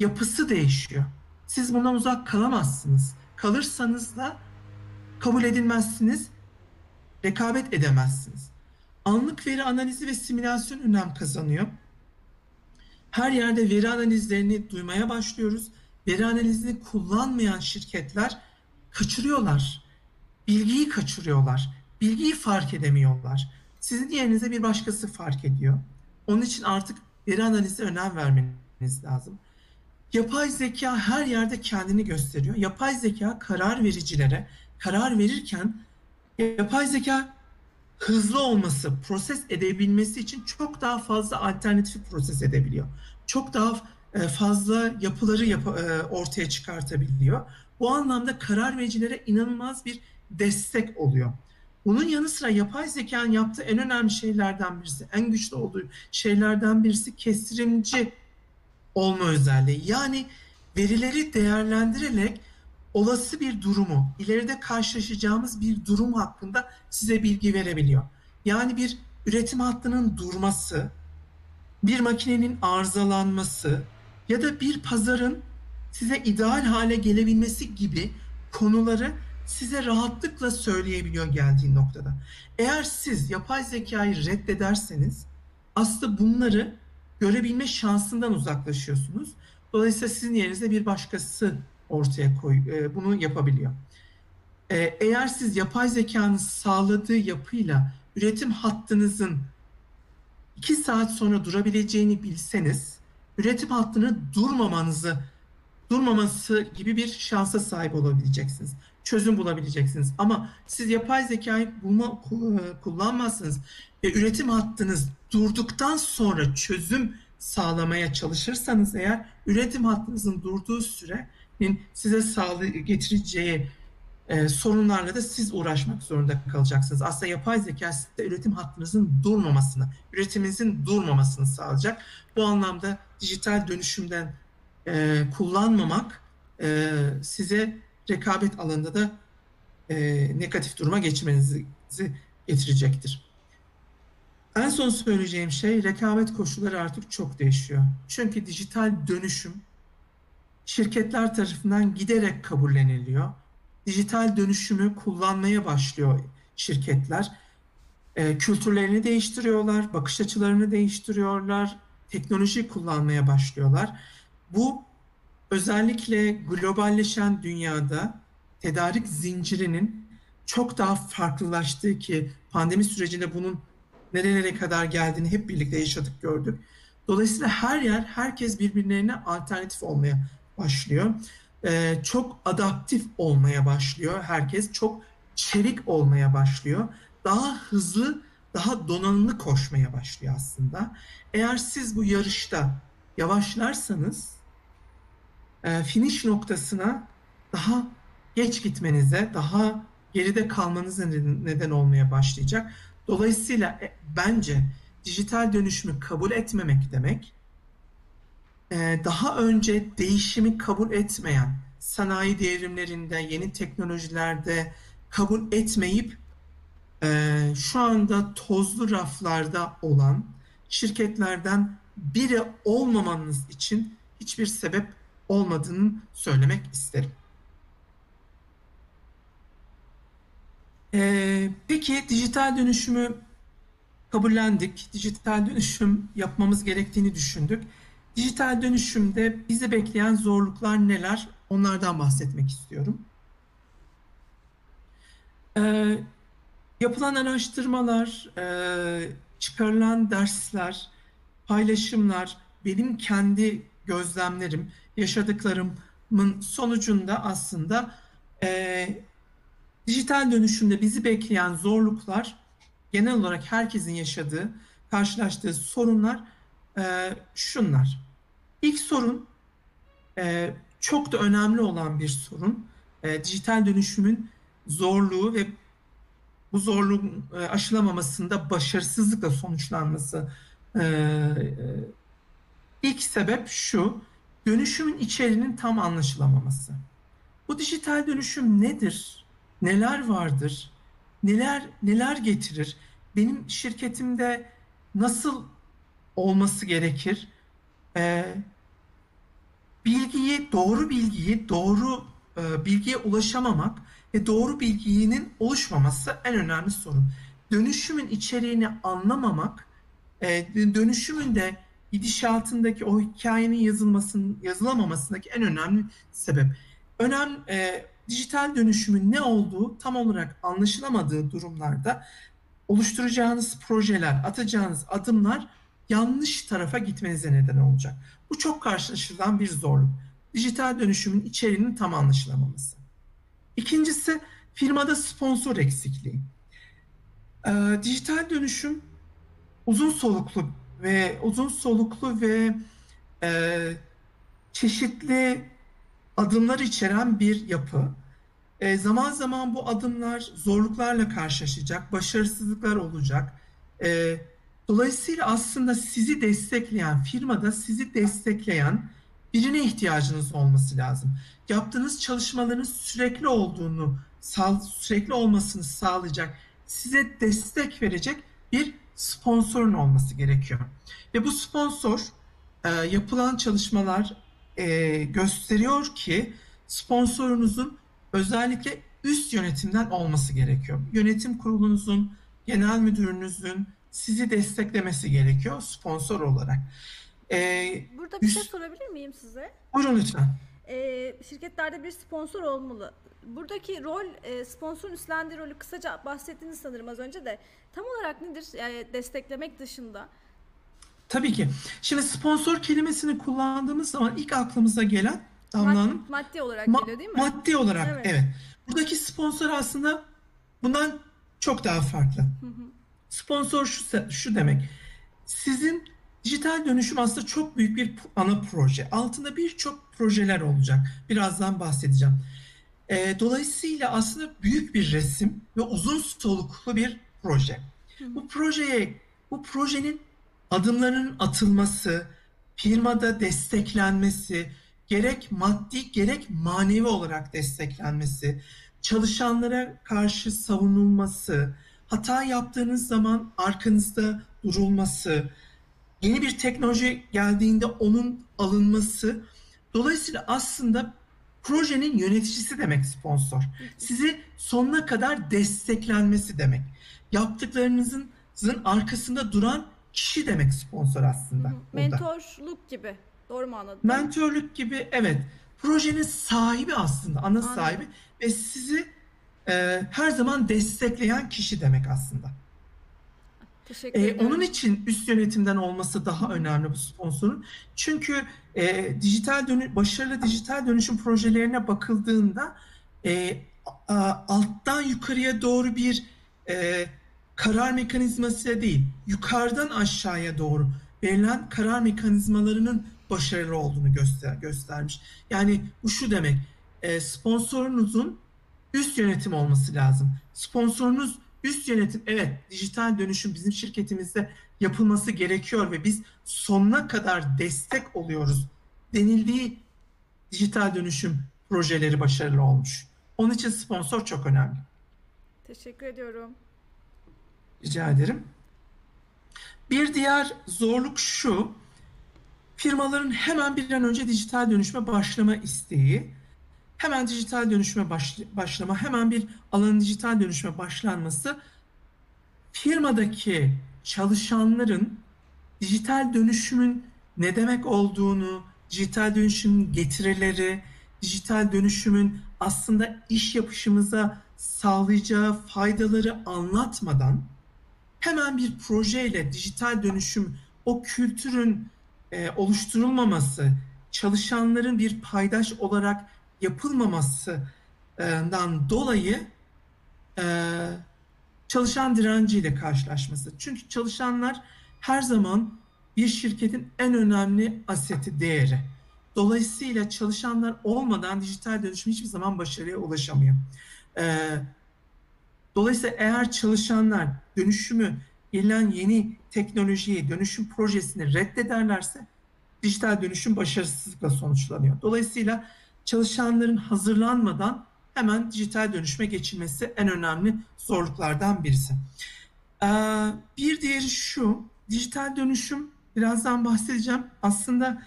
yapısı değişiyor. Siz bundan uzak kalamazsınız. Kalırsanız da kabul edilmezsiniz, rekabet edemezsiniz. Anlık veri analizi ve simülasyon önem kazanıyor. Her yerde veri analizlerini duymaya başlıyoruz. Veri analizini kullanmayan şirketler kaçırıyorlar. Bilgiyi kaçırıyorlar. Bilgiyi fark edemiyorlar. Sizin yerinize bir başkası fark ediyor. Onun için artık veri analizi önem vermeniz lazım. Yapay zeka her yerde kendini gösteriyor. Yapay zeka karar vericilere karar verirken yapay zeka hızlı olması, proses edebilmesi için çok daha fazla alternatif proses edebiliyor. Çok daha e, fazla yapıları yap e, ortaya çıkartabiliyor. Bu anlamda karar vericilere inanılmaz bir destek oluyor. Bunun yanı sıra yapay zekanın yaptığı en önemli şeylerden birisi, en güçlü olduğu şeylerden birisi kestirimci olma özelliği. Yani verileri değerlendirerek olası bir durumu, ileride karşılaşacağımız bir durum hakkında size bilgi verebiliyor. Yani bir üretim hattının durması, bir makinenin arızalanması ya da bir pazarın size ideal hale gelebilmesi gibi konuları size rahatlıkla söyleyebiliyor geldiği noktada. Eğer siz yapay zekayı reddederseniz aslında bunları görebilme şansından uzaklaşıyorsunuz. Dolayısıyla sizin yerinize bir başkası ortaya koy, e, bunu yapabiliyor. E, eğer siz yapay zekanın sağladığı yapıyla üretim hattınızın iki saat sonra durabileceğini bilseniz, üretim hattını durmamanızı, durmaması gibi bir şansa sahip olabileceksiniz. Çözüm bulabileceksiniz. Ama siz yapay zekayı bulma, kullanmazsınız ve üretim hattınız durduktan sonra çözüm sağlamaya çalışırsanız eğer üretim hattınızın durduğu sürenin size sağlı getireceği e, sorunlarla da siz uğraşmak zorunda kalacaksınız. Aslında yapay zeka size üretim hattınızın durmamasını, üretiminizin durmamasını sağlayacak. Bu anlamda dijital dönüşümden e, kullanmamak e, size rekabet alanında da e, negatif duruma geçmenizi getirecektir. En son söyleyeceğim şey rekabet koşulları artık çok değişiyor. Çünkü dijital dönüşüm şirketler tarafından giderek kabulleniliyor. Dijital dönüşümü kullanmaya başlıyor şirketler. E, kültürlerini değiştiriyorlar, bakış açılarını değiştiriyorlar, teknoloji kullanmaya başlıyorlar. Bu özellikle globalleşen dünyada tedarik zincirinin çok daha farklılaştığı ki pandemi sürecinde bunun nerelere kadar geldiğini hep birlikte yaşadık gördük. Dolayısıyla her yer herkes birbirlerine alternatif olmaya başlıyor. Ee, çok adaptif olmaya başlıyor. Herkes çok çelik olmaya başlıyor. Daha hızlı, daha donanımlı koşmaya başlıyor aslında. Eğer siz bu yarışta yavaşlarsanız e, finish noktasına daha geç gitmenize, daha geride kalmanıza neden, olmaya başlayacak. Dolayısıyla e, bence dijital dönüşümü kabul etmemek demek e, daha önce değişimi kabul etmeyen sanayi devrimlerinde, yeni teknolojilerde kabul etmeyip şu anda tozlu raflarda olan şirketlerden biri olmamanız için hiçbir sebep olmadığını söylemek isterim. Ee, peki dijital dönüşümü kabullendik. Dijital dönüşüm yapmamız gerektiğini düşündük. Dijital dönüşümde bizi bekleyen zorluklar neler? Onlardan bahsetmek istiyorum. Ee, yapılan araştırmalar, e, çıkarılan dersler, paylaşımlar, benim kendi gözlemlerim, yaşadıklarımın sonucunda aslında e, dijital dönüşümde bizi bekleyen zorluklar genel olarak herkesin yaşadığı, karşılaştığı sorunlar e, şunlar. İlk sorun e, çok da önemli olan bir sorun. E, dijital dönüşümün zorluğu ve bu zorluğun e, aşılamamasında başarısızlıkla sonuçlanması. E, e, ilk sebep şu, dönüşümün içeriğinin tam anlaşılamaması. Bu dijital dönüşüm nedir? Neler vardır? Neler neler getirir? Benim şirketimde nasıl olması gerekir? Ee, bilgiyi, doğru bilgiyi, doğru e, bilgiye ulaşamamak ve doğru bilginin oluşmaması en önemli sorun. Dönüşümün içeriğini anlamamak, e, dönüşümün de gidişatındaki o hikayenin yazılmasının yazılamamasındaki en önemli sebep. Önem e, dijital dönüşümün ne olduğu tam olarak anlaşılamadığı durumlarda oluşturacağınız projeler, atacağınız adımlar yanlış tarafa gitmenize neden olacak. Bu çok karşılaşılan bir zorluk. Dijital dönüşümün içeriğinin tam anlaşılamaması. İkincisi firmada sponsor eksikliği. Ee, dijital dönüşüm uzun soluklu ve uzun soluklu ve e, çeşitli adımlar içeren bir yapı. e, zaman zaman bu adımlar zorluklarla karşılaşacak, başarısızlıklar olacak. E, dolayısıyla aslında sizi destekleyen, firmada sizi destekleyen birine ihtiyacınız olması lazım. Yaptığınız çalışmaların sürekli olduğunu, sürekli olmasını sağlayacak, size destek verecek bir sponsorun olması gerekiyor. Ve bu sponsor e, yapılan çalışmalar e, gösteriyor ki sponsorunuzun özellikle üst yönetimden olması gerekiyor. Yönetim kurulunuzun, genel müdürünüzün sizi desteklemesi gerekiyor sponsor olarak. Ee, Burada bir üst... şey sorabilir miyim size? Buyurun lütfen. Ee, şirketlerde bir sponsor olmalı. Buradaki rol, e, sponsorun üstlendiği rolü kısaca bahsettiğiniz sanırım az önce de. Tam olarak nedir yani desteklemek dışında? Tabii ki. Şimdi sponsor kelimesini kullandığımız zaman ilk aklımıza gelen Damla Hanım. Maddi olarak ma- geliyor değil mi? Maddi olarak evet. evet. Buradaki sponsor aslında bundan çok daha farklı. Hı hı. Sponsor şu, şu demek. Sizin dijital dönüşüm aslında çok büyük bir ana proje. Altında birçok projeler olacak. Birazdan bahsedeceğim. E, dolayısıyla aslında büyük bir resim ve uzun soluklu bir proje. Hı. Bu projeye, bu projenin adımlarının atılması, firmada desteklenmesi, gerek maddi gerek manevi olarak desteklenmesi, çalışanlara karşı savunulması, hata yaptığınız zaman arkanızda durulması, yeni bir teknoloji geldiğinde onun alınması. Dolayısıyla aslında projenin yöneticisi demek sponsor. Sizi sonuna kadar desteklenmesi demek. Yaptıklarınızın arkasında duran kişi demek sponsor aslında. Mentorluk gibi. Doğru mu anladım? Mentörlük gibi evet. Projenin sahibi aslında, ana Anladım. sahibi ve sizi e, her zaman destekleyen kişi demek aslında. Teşekkür ederim. Ee, onun için üst yönetimden olması daha önemli bu sponsorun. Çünkü e, dijital dönü başarılı dijital dönüşüm projelerine bakıldığında e, a, alttan yukarıya doğru bir e, karar mekanizması değil, yukarıdan aşağıya doğru verilen karar mekanizmalarının başarılı olduğunu göster göstermiş. Yani bu şu demek, e, sponsorunuzun üst yönetim olması lazım. Sponsorunuz üst yönetim, evet dijital dönüşüm bizim şirketimizde yapılması gerekiyor ve biz sonuna kadar destek oluyoruz denildiği dijital dönüşüm projeleri başarılı olmuş. Onun için sponsor çok önemli. Teşekkür ediyorum. Rica ederim. Bir diğer zorluk şu, firmaların hemen bir an önce dijital dönüşme başlama isteği, hemen dijital dönüşme başlama, hemen bir alanın dijital dönüşme başlanması firmadaki çalışanların dijital dönüşümün ne demek olduğunu, dijital dönüşümün getirileri, dijital dönüşümün aslında iş yapışımıza sağlayacağı faydaları anlatmadan hemen bir projeyle dijital dönüşüm o kültürün e, oluşturulmaması, çalışanların bir paydaş olarak yapılmamasından dolayı e, çalışan direnciyle karşılaşması. Çünkü çalışanlar her zaman bir şirketin en önemli aseti, değeri. Dolayısıyla çalışanlar olmadan dijital dönüşüm hiçbir zaman başarıya ulaşamıyor. Ee, dolayısıyla eğer çalışanlar dönüşümü gelen yeni teknolojiyi, dönüşüm projesini reddederlerse dijital dönüşüm başarısızlıkla sonuçlanıyor. Dolayısıyla çalışanların hazırlanmadan hemen dijital dönüşme geçilmesi en önemli zorluklardan birisi. Ee, bir diğeri şu, dijital dönüşüm birazdan bahsedeceğim. Aslında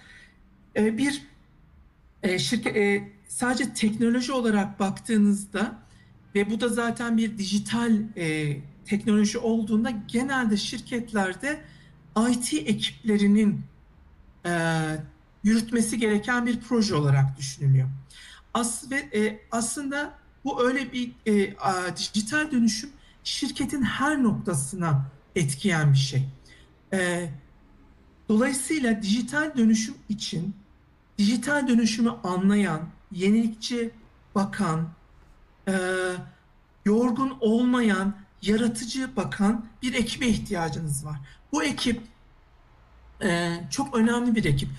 e, bir e, şirket e, sadece teknoloji olarak baktığınızda ve bu da zaten bir dijital teknoloji olduğunda genelde şirketlerde IT ekiplerinin e, yürütmesi gereken bir proje olarak düşünülüyor. As ve e, aslında bu öyle bir e, a, dijital dönüşüm şirketin her noktasına etkiyen bir şey. E, dolayısıyla dijital dönüşüm için dijital dönüşümü anlayan, yenilikçi bakan, e, yorgun olmayan, yaratıcı bakan bir ekibe ihtiyacınız var. Bu ekip e, çok önemli bir ekip.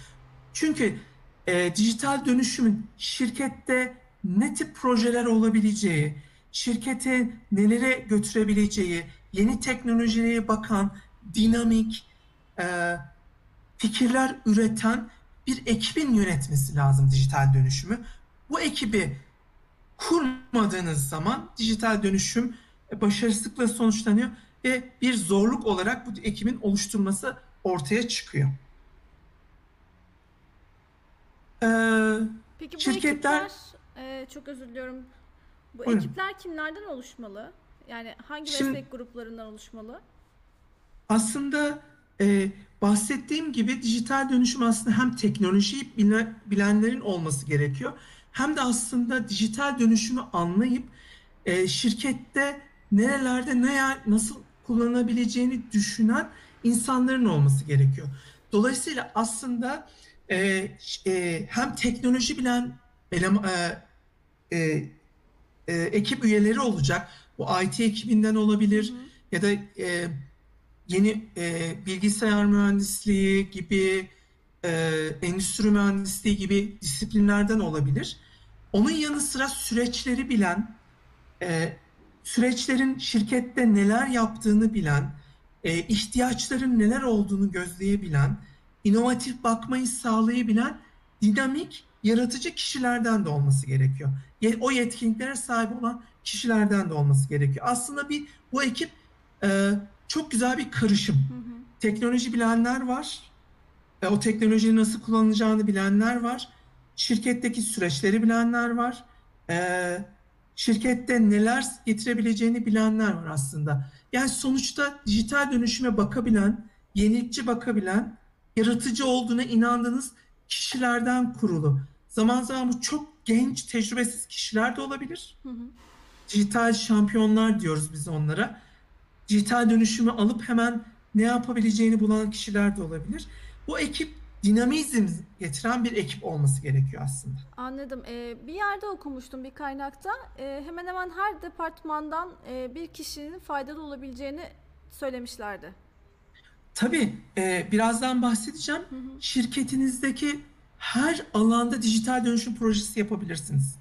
Çünkü e, dijital dönüşümün şirkette ne tip projeler olabileceği, şirketi nelere götürebileceği, yeni teknolojiye bakan, dinamik e, fikirler üreten bir ekibin yönetmesi lazım dijital dönüşümü. Bu ekibi kurmadığınız zaman dijital dönüşüm başarısızlıkla sonuçlanıyor ve bir zorluk olarak bu ekibin oluşturması ortaya çıkıyor. Ee, Peki bu şirketler ekipler, e, çok özür diliyorum. Bu buyurun. ekipler kimlerden oluşmalı? Yani hangi Şimdi, meslek gruplarından oluşmalı? Aslında e, bahsettiğim gibi dijital dönüşüm aslında hem teknolojiyi bilenlerin olması gerekiyor hem de aslında dijital dönüşümü anlayıp e, şirkette nerelerde ne nasıl kullanabileceğini düşünen insanların olması gerekiyor. Dolayısıyla aslında e, e, hem teknoloji bilen elem, e, e, e, ekip üyeleri olacak. Bu IT ekibinden olabilir hı hı. ya da e, yeni e, bilgisayar mühendisliği gibi, e, endüstri mühendisliği gibi disiplinlerden olabilir. Onun yanı sıra süreçleri bilen, e, süreçlerin şirkette neler yaptığını bilen, e, ihtiyaçların neler olduğunu gözleyebilen, inovatif bakmayı sağlayabilen dinamik, yaratıcı kişilerden de olması gerekiyor. O yetkinliklere sahip olan kişilerden de olması gerekiyor. Aslında bir bu ekip e, çok güzel bir karışım. Hı hı. Teknoloji bilenler var, e, o teknolojiyi nasıl kullanılacağını bilenler var, şirketteki süreçleri bilenler var, e, şirkette neler getirebileceğini bilenler var aslında. Yani sonuçta dijital dönüşüme bakabilen, yenilikçi bakabilen, yaratıcı olduğuna inandığınız kişilerden kurulu. Zaman zaman bu çok genç, tecrübesiz kişiler de olabilir. Hı hı. Dijital şampiyonlar diyoruz biz onlara. Dijital dönüşümü alıp hemen ne yapabileceğini bulan kişiler de olabilir. Bu ekip dinamizm getiren bir ekip olması gerekiyor aslında. Anladım. Ee, bir yerde okumuştum bir kaynakta. Ee, hemen hemen her departmandan e, bir kişinin faydalı olabileceğini söylemişlerdi. Tabii. E, birazdan bahsedeceğim. Hı hı. Şirketinizdeki her alanda dijital dönüşüm projesi yapabilirsiniz.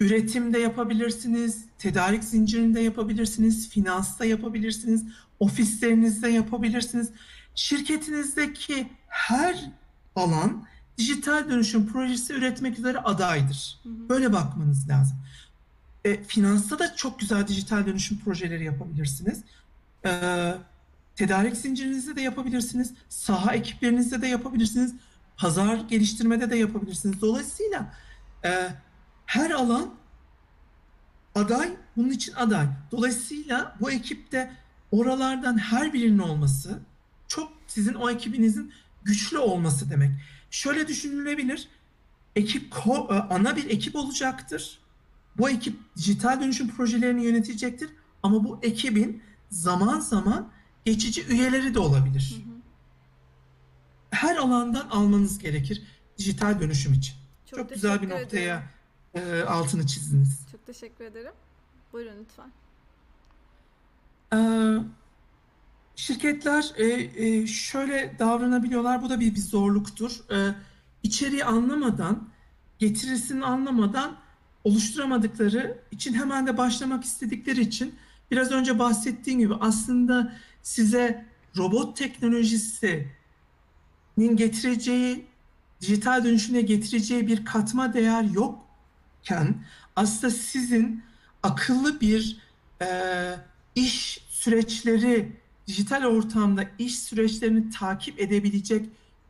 Üretimde yapabilirsiniz, tedarik zincirinde yapabilirsiniz, finansta yapabilirsiniz, ofislerinizde yapabilirsiniz. Şirketinizdeki her alan dijital dönüşüm projesi üretmek üzere adaydır. Böyle bakmanız lazım. E, finansta da çok güzel dijital dönüşüm projeleri yapabilirsiniz. E, tedarik zincirinizde de yapabilirsiniz. Saha ekiplerinizde de yapabilirsiniz. Pazar geliştirmede de yapabilirsiniz. Dolayısıyla e, her alan aday, bunun için aday. Dolayısıyla bu ekipte oralardan her birinin olması çok sizin o ekibinizin güçlü olması demek. Şöyle düşünülebilir. Ekip e, ana bir ekip olacaktır. Bu ekip dijital dönüşüm projelerini yönetecektir. Ama bu ekibin zaman zaman geçici üyeleri de olabilir. Her alandan almanız gerekir dijital dönüşüm için. Çok, Çok güzel bir noktaya e, altını çizdiniz. Çok teşekkür ederim. Buyurun lütfen. Ee, şirketler e, e, şöyle davranabiliyorlar. Bu da bir, bir zorluktur. E, içeriği anlamadan, getirisini anlamadan oluşturamadıkları için hemen de başlamak istedikleri için biraz önce bahsettiğim gibi aslında size robot teknolojisinin getireceği dijital dönüşüne getireceği bir katma değer yokken aslında sizin akıllı bir e, iş süreçleri dijital ortamda iş süreçlerini takip edebilecek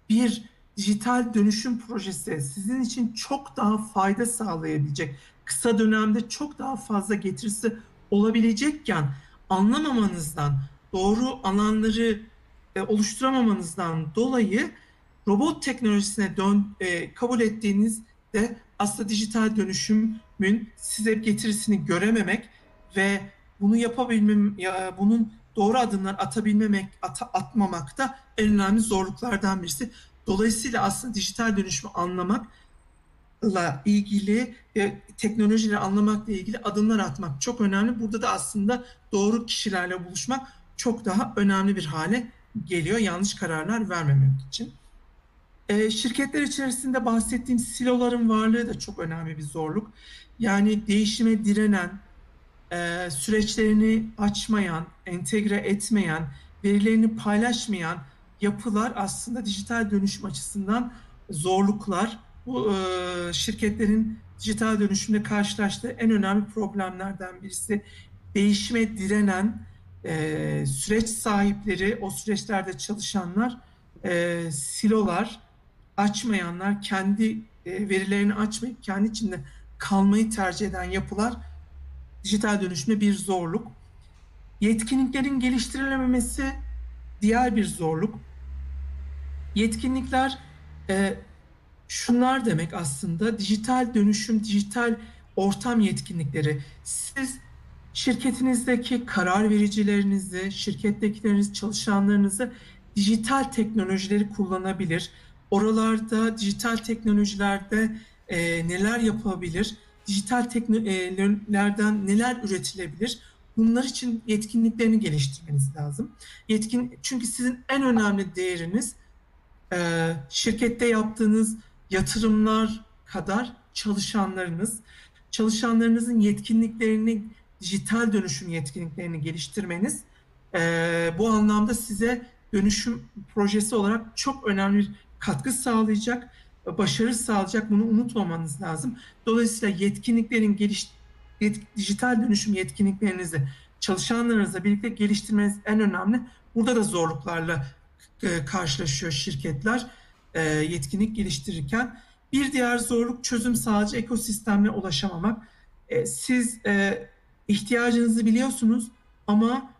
bir dijital dönüşüm projesi sizin için çok daha fayda sağlayabilecek, kısa dönemde çok daha fazla getirisi olabilecekken anlamamanızdan, doğru alanları e, oluşturamamanızdan dolayı robot teknolojisine dön, e, kabul ettiğinizde aslında dijital dönüşümün size getirisini görememek ve bunu yapabilmem, ya, bunun doğru adımlar atabilmemek, at, atmamak da en önemli zorluklardan birisi. Dolayısıyla aslında dijital dönüşümü anlamakla ilgili ve teknolojileri anlamakla ilgili adımlar atmak çok önemli. Burada da aslında doğru kişilerle buluşmak çok daha önemli bir hale geliyor yanlış kararlar vermemek için. E, şirketler içerisinde bahsettiğim siloların varlığı da çok önemli bir zorluk. Yani değişime direnen, e, süreçlerini açmayan, entegre etmeyen, verilerini paylaşmayan yapılar aslında dijital dönüşüm açısından zorluklar. Bu e, şirketlerin dijital dönüşümde karşılaştığı en önemli problemlerden birisi değişime direnen e, süreç sahipleri, o süreçlerde çalışanlar, e, silolar, açmayanlar, kendi e, verilerini açmayıp kendi içinde kalmayı tercih eden yapılar dijital dönüşümde bir zorluk. Yetkinliklerin geliştirilememesi diğer bir zorluk. Yetkinlikler e, şunlar demek aslında dijital dönüşüm, dijital ortam yetkinlikleri. Siz şirketinizdeki karar vericilerinizi, şirkettekileriniz, çalışanlarınızı dijital teknolojileri kullanabilir. Oralarda dijital teknolojilerde e, neler yapabilir? Dijital teknolojilerden neler üretilebilir? Bunlar için yetkinliklerini geliştirmeniz lazım. Yetkin çünkü sizin en önemli değeriniz e, şirkette yaptığınız yatırımlar kadar çalışanlarınız. Çalışanlarınızın yetkinliklerini, dijital dönüşüm yetkinliklerini geliştirmeniz e, bu anlamda size dönüşüm projesi olarak çok önemli bir katkı sağlayacak, başarı sağlayacak. Bunu unutmamanız lazım. Dolayısıyla yetkinliklerin geliş, yet, dijital dönüşüm yetkinliklerinizi çalışanlarınızla birlikte geliştirmeniz en önemli. Burada da zorluklarla e, karşılaşıyor şirketler e, yetkinlik geliştirirken. Bir diğer zorluk çözüm sağlayıcı ekosistemle ulaşamamak. E, siz e, ihtiyacınızı biliyorsunuz ama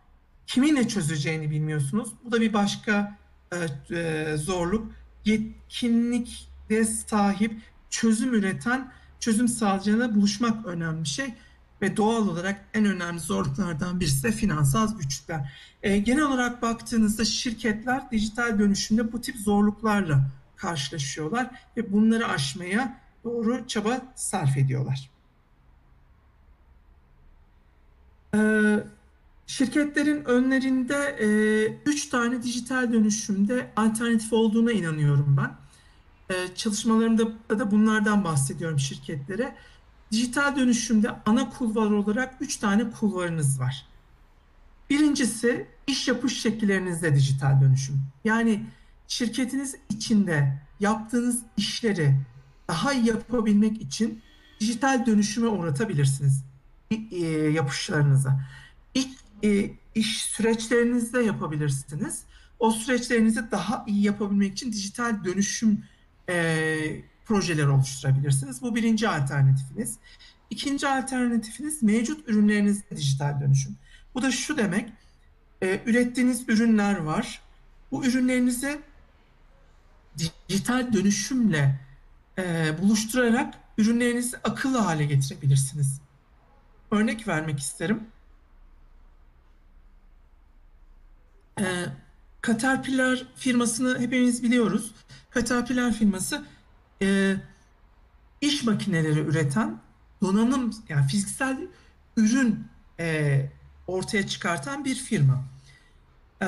kiminle çözeceğini bilmiyorsunuz. Bu da bir başka e, e, zorluk. Yetkinlikle sahip, çözüm üreten, çözüm sağlayacağına buluşmak önemli bir şey. Ve doğal olarak en önemli zorluklardan birisi de finansal güçler. E, genel olarak baktığınızda şirketler dijital dönüşümde bu tip zorluklarla karşılaşıyorlar ve bunları aşmaya doğru çaba sarf ediyorlar. Ee, şirketlerin önlerinde e, üç tane dijital dönüşümde alternatif olduğuna inanıyorum ben. E, çalışmalarımda da bunlardan bahsediyorum şirketlere. Dijital dönüşümde ana kulvar olarak üç tane kulvarınız var. Birincisi iş yapış şekillerinizde dijital dönüşüm. Yani şirketiniz içinde yaptığınız işleri daha iyi yapabilmek için dijital dönüşüme uğratabilirsiniz e, yapışlarınıza. İlk e, iş süreçlerinizde yapabilirsiniz. O süreçlerinizi daha iyi yapabilmek için dijital dönüşüm e, projeler oluşturabilirsiniz. Bu birinci alternatifiniz. İkinci alternatifiniz mevcut ürünlerinizde dijital dönüşüm. Bu da şu demek, e, ürettiğiniz ürünler var. Bu ürünlerinizi dijital dönüşümle e, buluşturarak ürünlerinizi akıllı hale getirebilirsiniz. Örnek vermek isterim. E, Caterpillar firmasını hepimiz biliyoruz. Caterpillar firması e, iş makineleri üreten donanım yani fiziksel ürün e, ortaya çıkartan bir firma. E,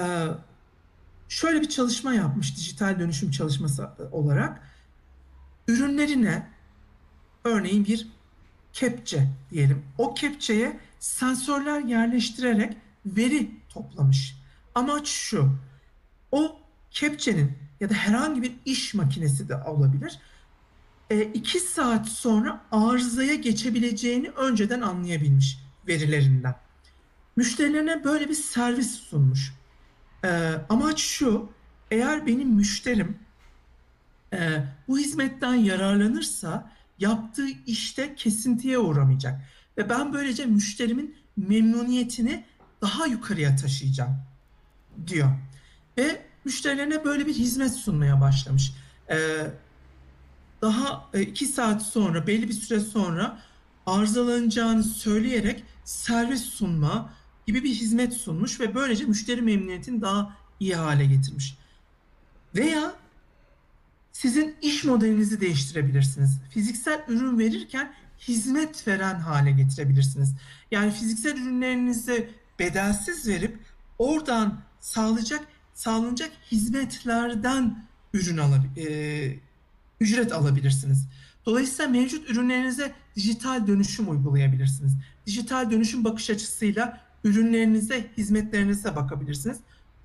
şöyle bir çalışma yapmış dijital dönüşüm çalışması olarak. Ürünlerine örneğin bir kepçe diyelim. O kepçeye sensörler yerleştirerek veri toplamış. Amaç şu. O kepçenin ya da herhangi bir iş makinesi de olabilir. E, iki saat sonra arızaya geçebileceğini önceden anlayabilmiş verilerinden. Müşterilerine böyle bir servis sunmuş. E, amaç şu, eğer benim müşterim e, bu hizmetten yararlanırsa yaptığı işte kesintiye uğramayacak. Ve ben böylece müşterimin memnuniyetini daha yukarıya taşıyacağım diyor. Ve müşterilerine böyle bir hizmet sunmaya başlamış. Ee, daha e, iki saat sonra belli bir süre sonra arızalanacağını söyleyerek servis sunma gibi bir hizmet sunmuş ve böylece müşteri memnuniyetini daha iyi hale getirmiş. Veya sizin iş modelinizi değiştirebilirsiniz. Fiziksel ürün verirken hizmet veren hale getirebilirsiniz. Yani fiziksel ürünlerinizi bedelsiz verip oradan sağlayacak sağlanacak hizmetlerden ürün alabilir, e, ücret alabilirsiniz. Dolayısıyla mevcut ürünlerinize dijital dönüşüm uygulayabilirsiniz. Dijital dönüşüm bakış açısıyla ürünlerinize, hizmetlerinize bakabilirsiniz.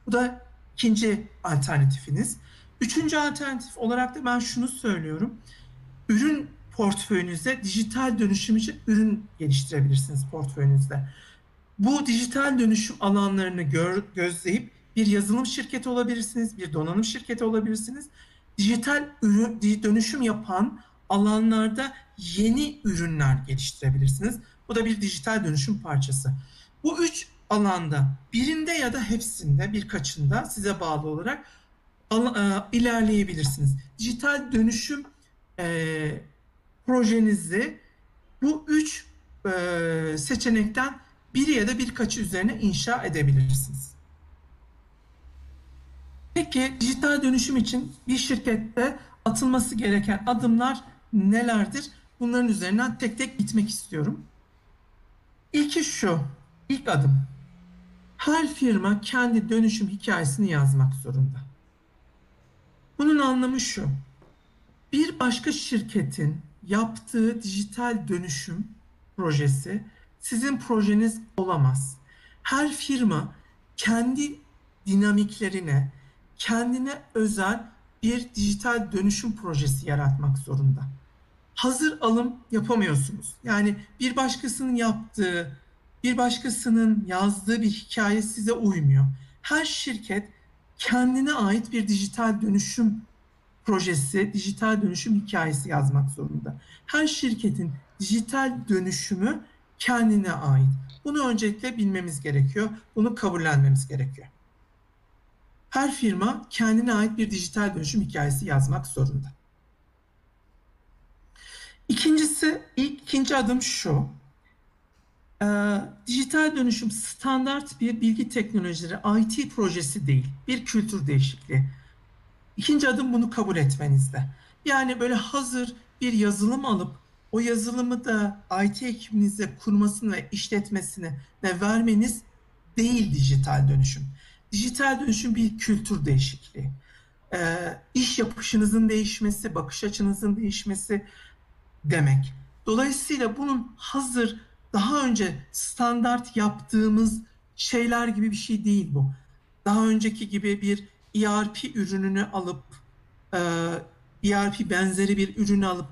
Bu da ikinci alternatifiniz. Üçüncü alternatif olarak da ben şunu söylüyorum. Ürün portföyünüzde dijital dönüşüm için ürün geliştirebilirsiniz portföyünüzde. Bu dijital dönüşüm alanlarını gör, gözleyip bir yazılım şirketi olabilirsiniz, bir donanım şirketi olabilirsiniz. Dijital ürün dönüşüm yapan alanlarda yeni ürünler geliştirebilirsiniz. Bu da bir dijital dönüşüm parçası. Bu üç alanda birinde ya da hepsinde birkaçında size bağlı olarak ilerleyebilirsiniz. Dijital dönüşüm e, projenizi bu üç e, seçenekten biri ya da birkaçı üzerine inşa edebilirsiniz. Peki dijital dönüşüm için bir şirkette atılması gereken adımlar nelerdir? Bunların üzerinden tek tek gitmek istiyorum. İlki şu, ilk adım. Her firma kendi dönüşüm hikayesini yazmak zorunda. Bunun anlamı şu. Bir başka şirketin yaptığı dijital dönüşüm projesi sizin projeniz olamaz. Her firma kendi dinamiklerine, kendine özel bir dijital dönüşüm projesi yaratmak zorunda. Hazır alım yapamıyorsunuz. Yani bir başkasının yaptığı, bir başkasının yazdığı bir hikaye size uymuyor. Her şirket kendine ait bir dijital dönüşüm projesi, dijital dönüşüm hikayesi yazmak zorunda. Her şirketin dijital dönüşümü kendine ait. Bunu öncelikle bilmemiz gerekiyor. Bunu kabullenmemiz gerekiyor. Her firma kendine ait bir dijital dönüşüm hikayesi yazmak zorunda. İkincisi, ikinci adım şu. Ee, dijital dönüşüm standart bir bilgi teknolojileri IT projesi değil, bir kültür değişikliği. İkinci adım bunu kabul etmenizde. Yani böyle hazır bir yazılım alıp o yazılımı da IT ekibinize kurmasını ve işletmesini ve vermeniz değil dijital dönüşüm. Dijital dönüşüm bir kültür değişikliği. Ee, iş yapışınızın değişmesi, bakış açınızın değişmesi demek. Dolayısıyla bunun hazır daha önce standart yaptığımız şeyler gibi bir şey değil bu. Daha önceki gibi bir ERP ürününü alıp ERP e benzeri bir ürünü alıp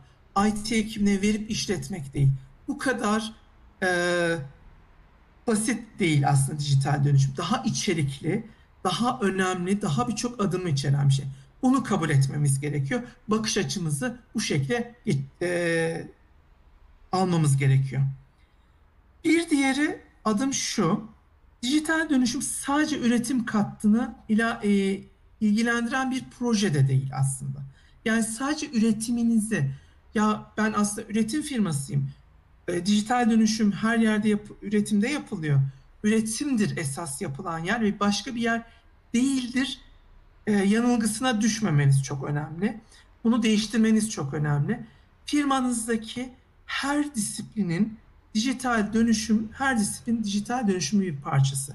IT ekibine verip işletmek değil. Bu kadar e, basit değil aslında dijital dönüşüm. Daha içerikli, daha önemli, daha birçok adımı içeren bir şey. Bunu kabul etmemiz gerekiyor. Bakış açımızı bu şekilde e, almamız gerekiyor. Bir diğeri adım şu. Dijital dönüşüm sadece üretim kattını ila, e, ilgilendiren bir proje de değil aslında. Yani sadece üretiminizi ya ben aslında üretim firmasıyım. E, dijital dönüşüm her yerde yap, üretimde yapılıyor. Üretimdir esas yapılan yer ve başka bir yer değildir. E, yanılgısına düşmemeniz çok önemli. Bunu değiştirmeniz çok önemli. Firmanızdaki her disiplinin dijital dönüşüm, her disiplin dijital dönüşümü bir parçası.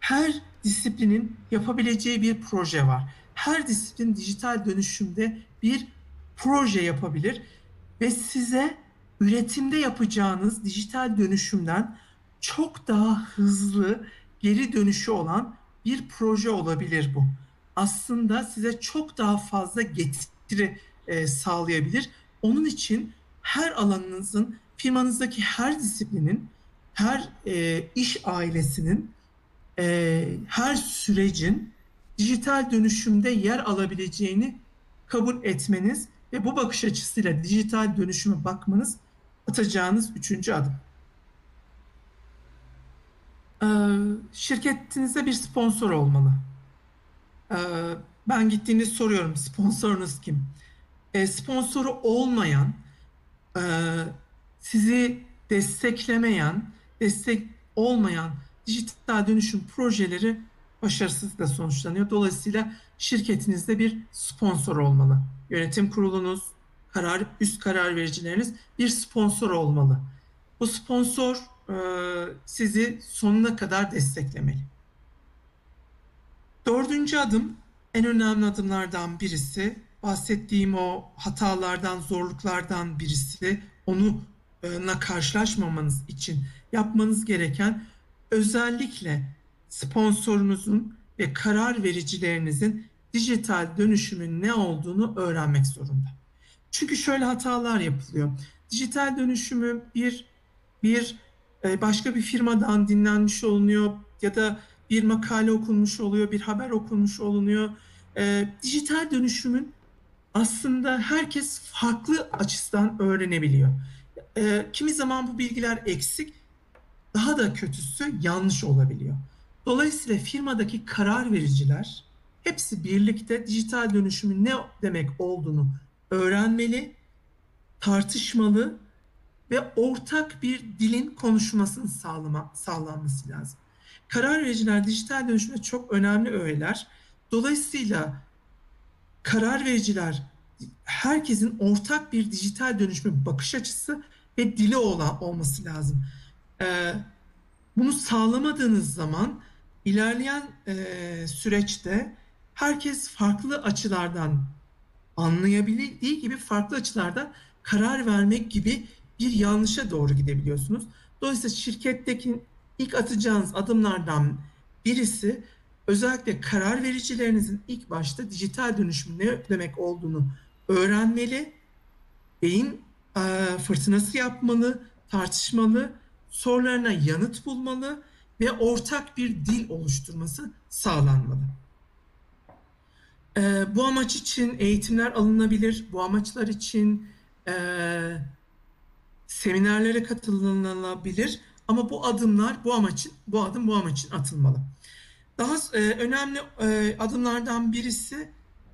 Her disiplinin yapabileceği bir proje var. Her disiplin dijital dönüşümde bir proje yapabilir ve size üretimde yapacağınız dijital dönüşümden çok daha hızlı geri dönüşü olan bir proje olabilir bu. Aslında size çok daha fazla getiri e, sağlayabilir. Onun için her alanınızın, firmanızdaki her disiplinin, her e, iş ailesinin, e, her sürecin dijital dönüşümde yer alabileceğini kabul etmeniz ve bu bakış açısıyla dijital dönüşüme bakmanız atacağınız üçüncü adım. Ee, şirketinize bir sponsor olmalı. Ee, ben gittiğimde soruyorum sponsorunuz kim? Ee, sponsoru olmayan, e, sizi desteklemeyen, destek olmayan dijital dönüşüm projeleri başarısızlıkla sonuçlanıyor. Dolayısıyla şirketinizde bir sponsor olmalı. Yönetim kurulunuz, karar üst karar vericileriniz bir sponsor olmalı. Bu sponsor e, sizi sonuna kadar desteklemeli. Dördüncü adım en önemli adımlardan birisi bahsettiğim o hatalardan, zorluklardan birisi onunla karşılaşmamanız için yapmanız gereken özellikle sponsorunuzun ve karar vericilerinizin dijital dönüşümün ne olduğunu öğrenmek zorunda. Çünkü şöyle hatalar yapılıyor. Dijital dönüşümü bir bir e, başka bir firmadan dinlenmiş olunuyor ya da bir makale okunmuş oluyor, bir haber okunmuş olunuyor. E, dijital dönüşümün aslında herkes farklı açıdan öğrenebiliyor. E, kimi zaman bu bilgiler eksik, daha da kötüsü yanlış olabiliyor. Dolayısıyla firmadaki karar vericiler hepsi birlikte dijital dönüşümün ne demek olduğunu öğrenmeli, tartışmalı ve ortak bir dilin konuşmasının sağlama, sağlanması lazım. Karar vericiler dijital dönüşümde çok önemli öğeler. Dolayısıyla karar vericiler herkesin ortak bir dijital dönüşüme bakış açısı ve dili olan olması lazım. Ee, bunu sağlamadığınız zaman ilerleyen e, süreçte herkes farklı açılardan anlayabildiği gibi farklı açılardan karar vermek gibi bir yanlışa doğru gidebiliyorsunuz. Dolayısıyla şirketteki ilk atacağınız adımlardan birisi özellikle karar vericilerinizin ilk başta dijital dönüşüm ne demek olduğunu öğrenmeli, beyin e, fırtınası yapmalı, tartışmalı, sorularına yanıt bulmalı ve ortak bir dil oluşturması sağlanmalı. E, bu amaç için eğitimler alınabilir, bu amaçlar için e, seminerlere katılınabilir ama bu adımlar bu amaçın, bu adım bu amaç için atılmalı. Daha e, önemli e, adımlardan birisi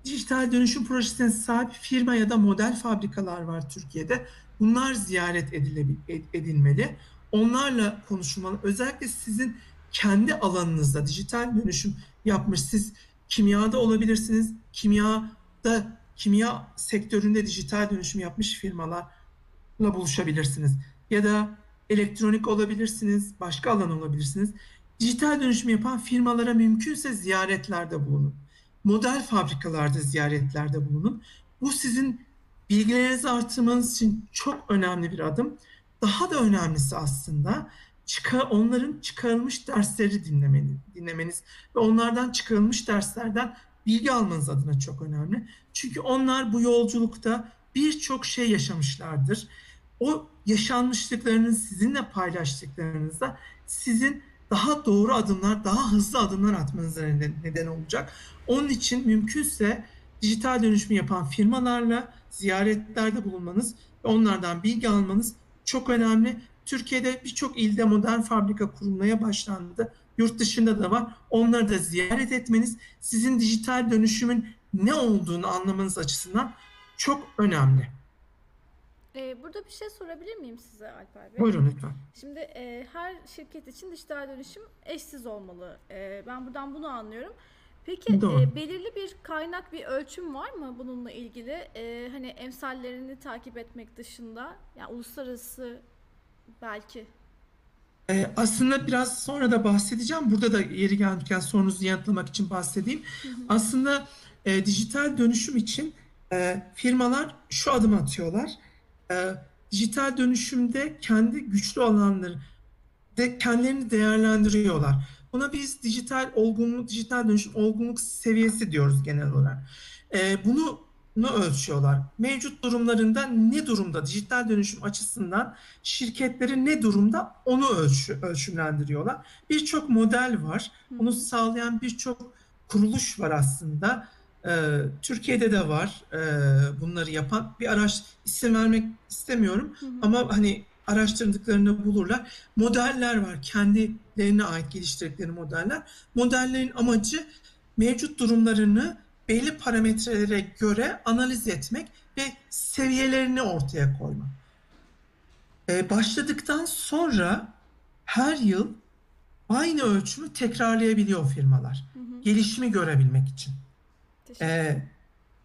dijital dönüşüm projesine sahip firma ya da model fabrikalar var Türkiye'de. Bunlar ziyaret edilmeli. Onlarla konuşulmalı. Özellikle sizin kendi alanınızda dijital dönüşüm yapmış. Siz kimyada olabilirsiniz. Kimyada, kimya sektöründe dijital dönüşüm yapmış firmalarla buluşabilirsiniz. Ya da elektronik olabilirsiniz, başka alan olabilirsiniz. Dijital dönüşüm yapan firmalara mümkünse ziyaretlerde bulunun. Model fabrikalarda ziyaretlerde bulunun. Bu sizin bilgilerinizi artırmanız için çok önemli bir adım. Daha da önemlisi aslında çıkar, onların çıkarılmış dersleri dinlemeniz, dinlemeniz ve onlardan çıkarılmış derslerden bilgi almanız adına çok önemli. Çünkü onlar bu yolculukta birçok şey yaşamışlardır. O yaşanmışlıklarını sizinle paylaştıklarınızda sizin daha doğru adımlar, daha hızlı adımlar atmanıza neden olacak. Onun için mümkünse dijital dönüşümü yapan firmalarla ziyaretlerde bulunmanız ve onlardan bilgi almanız çok önemli. Türkiye'de birçok ilde modern fabrika kurulmaya başlandı. Yurt dışında da var. Onları da ziyaret etmeniz sizin dijital dönüşümün ne olduğunu anlamanız açısından çok önemli. Ee, burada bir şey sorabilir miyim size Alper Bey? Buyurun lütfen. Şimdi e, her şirket için dijital dönüşüm eşsiz olmalı. E, ben buradan bunu anlıyorum. Peki e, belirli bir kaynak, bir ölçüm var mı bununla ilgili? E, hani emsallerini takip etmek dışında, yani uluslararası belki. Ee, aslında biraz sonra da bahsedeceğim. Burada da yeri gelmişken sorunuzu yanıtlamak için bahsedeyim. Hı hı. Aslında e, dijital dönüşüm için e, firmalar şu adım atıyorlar. E, dijital dönüşümde kendi güçlü alanları de kendilerini değerlendiriyorlar. Buna biz dijital olgunluk, dijital dönüşüm olgunluk seviyesi diyoruz genel olarak. E, bunu bunu ölçüyorlar. Mevcut durumlarında ne durumda dijital dönüşüm açısından şirketleri ne durumda onu ölçü, ölçümlendiriyorlar. Birçok model var. Bunu sağlayan birçok kuruluş var aslında. Ee, Türkiye'de de var e, bunları yapan bir araç isim vermek istemiyorum hı hı. ama hani araştırdıklarını bulurlar. Modeller var kendilerine ait geliştirdikleri modeller. Modellerin amacı mevcut durumlarını belli parametrelere göre analiz etmek ve seviyelerini ortaya koymak. Ee, başladıktan sonra her yıl aynı ölçümü tekrarlayabiliyor firmalar. Hı hı. Gelişimi görebilmek için. Ee,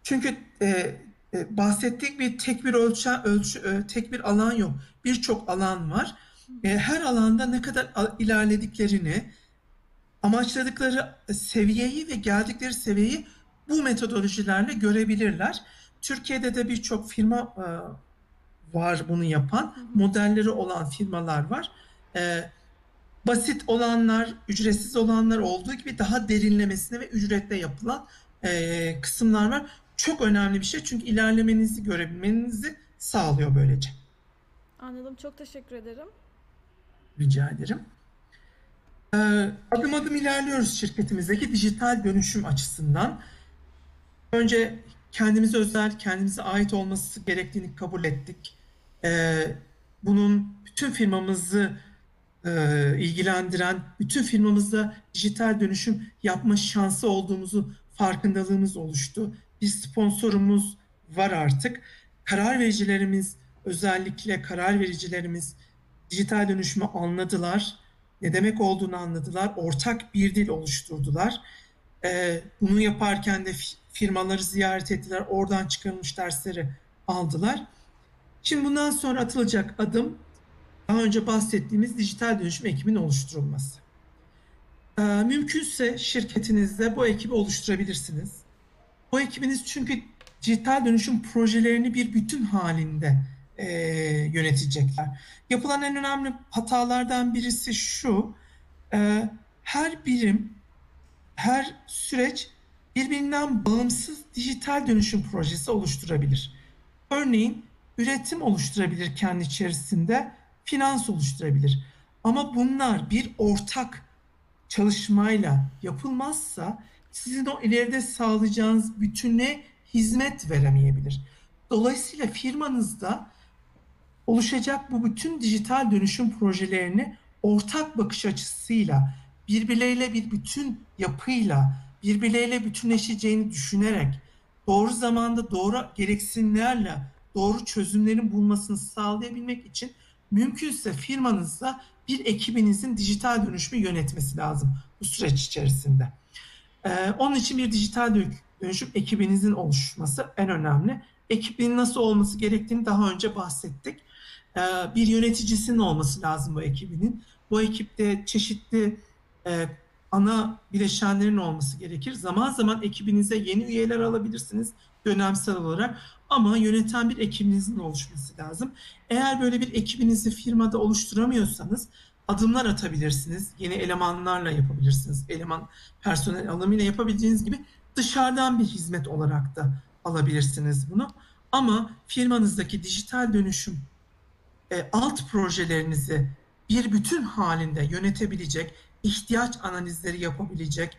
çünkü e, e, bahsettiğim bir tek bir ölçü, ölçü e, tek bir alan yok. Birçok alan var. E, her alanda ne kadar ilerlediklerini, amaçladıkları seviyeyi ve geldikleri seviyeyi bu metodolojilerle görebilirler. Türkiye'de de birçok firma e, var bunu yapan. Modelleri olan firmalar var. E, basit olanlar, ücretsiz olanlar olduğu gibi daha derinlemesine ve ücretle yapılan e, kısımlar var. Çok önemli bir şey çünkü ilerlemenizi görebilmenizi sağlıyor böylece. Anladım. Çok teşekkür ederim. Rica ederim. Ee, adım adım ilerliyoruz şirketimizdeki dijital dönüşüm açısından. Önce kendimize özel, kendimize ait olması gerektiğini kabul ettik. Ee, bunun bütün firmamızı e, ilgilendiren, bütün firmamızda dijital dönüşüm yapma şansı olduğumuzu farkındalığımız oluştu. Bir sponsorumuz var artık. Karar vericilerimiz, özellikle karar vericilerimiz dijital dönüşümü anladılar. Ne demek olduğunu anladılar. Ortak bir dil oluşturdular. Ee, bunu yaparken de firmaları ziyaret ettiler. Oradan çıkarılmış dersleri aldılar. Şimdi bundan sonra atılacak adım daha önce bahsettiğimiz dijital dönüşüm ekibinin oluşturulması. Ee, mümkünse şirketinizde bu ekibi oluşturabilirsiniz. Bu ekibiniz çünkü dijital dönüşüm projelerini bir bütün halinde e, yönetecekler. Yapılan en önemli hatalardan birisi şu, e, her birim, her süreç birbirinden bağımsız dijital dönüşüm projesi oluşturabilir. Örneğin üretim oluşturabilir kendi içerisinde, finans oluşturabilir. Ama bunlar bir ortak çalışmayla yapılmazsa sizin o ileride sağlayacağınız bütüne hizmet veremeyebilir. Dolayısıyla firmanızda oluşacak bu bütün dijital dönüşüm projelerini ortak bakış açısıyla, birbirleriyle bir bütün yapıyla, birbirleriyle bütünleşeceğini düşünerek, doğru zamanda doğru gereksinimlerle doğru çözümlerin bulmasını sağlayabilmek için mümkünse firmanızda bir ekibinizin dijital dönüşümü yönetmesi lazım bu süreç içerisinde. Ee, onun için bir dijital dönüşüm ekibinizin oluşması en önemli. Ekibin nasıl olması gerektiğini daha önce bahsettik. Ee, bir yöneticisinin olması lazım bu ekibinin. Bu ekipte çeşitli e, ana bileşenlerin olması gerekir. Zaman zaman ekibinize yeni üyeler alabilirsiniz dönemsel olarak ama yöneten bir ekibinizin oluşması lazım. Eğer böyle bir ekibinizi firmada oluşturamıyorsanız adımlar atabilirsiniz. Yeni elemanlarla yapabilirsiniz. Eleman personel alımıyla yapabildiğiniz gibi dışarıdan bir hizmet olarak da alabilirsiniz bunu. Ama firmanızdaki dijital dönüşüm e, alt projelerinizi bir bütün halinde yönetebilecek, ihtiyaç analizleri yapabilecek,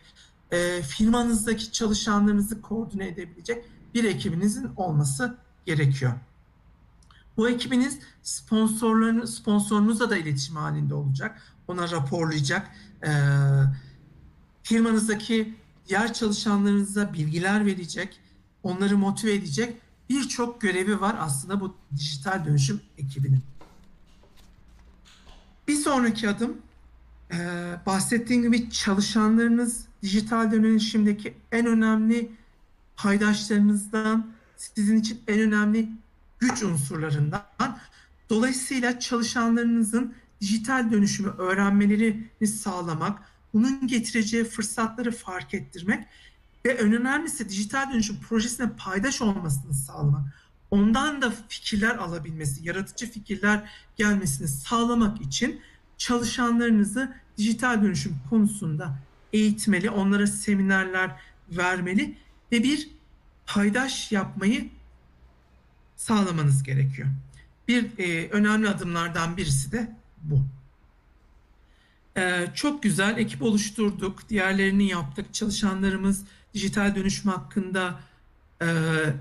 e, firmanızdaki çalışanlarınızı koordine edebilecek bir ekibinizin olması gerekiyor. Bu ekibiniz sponsorlarını, sponsorunuzla da iletişim halinde olacak. Ona raporlayacak. E, firmanızdaki diğer çalışanlarınıza bilgiler verecek. Onları motive edecek. Birçok görevi var aslında bu dijital dönüşüm ekibinin. Bir sonraki adım e, bahsettiğim gibi çalışanlarınız dijital dönüşümdeki en önemli paydaşlarınızdan sizin için en önemli güç unsurlarından. Dolayısıyla çalışanlarınızın dijital dönüşümü öğrenmelerini sağlamak, bunun getireceği fırsatları fark ettirmek ve en önemlisi dijital dönüşüm projesine paydaş olmasını sağlamak. Ondan da fikirler alabilmesi, yaratıcı fikirler gelmesini sağlamak için çalışanlarınızı dijital dönüşüm konusunda eğitmeli, onlara seminerler vermeli ve bir paydaş yapmayı sağlamanız gerekiyor. Bir e, önemli adımlardan birisi de bu. E, çok güzel ekip oluşturduk, diğerlerini yaptık. Çalışanlarımız dijital dönüşüm hakkında e,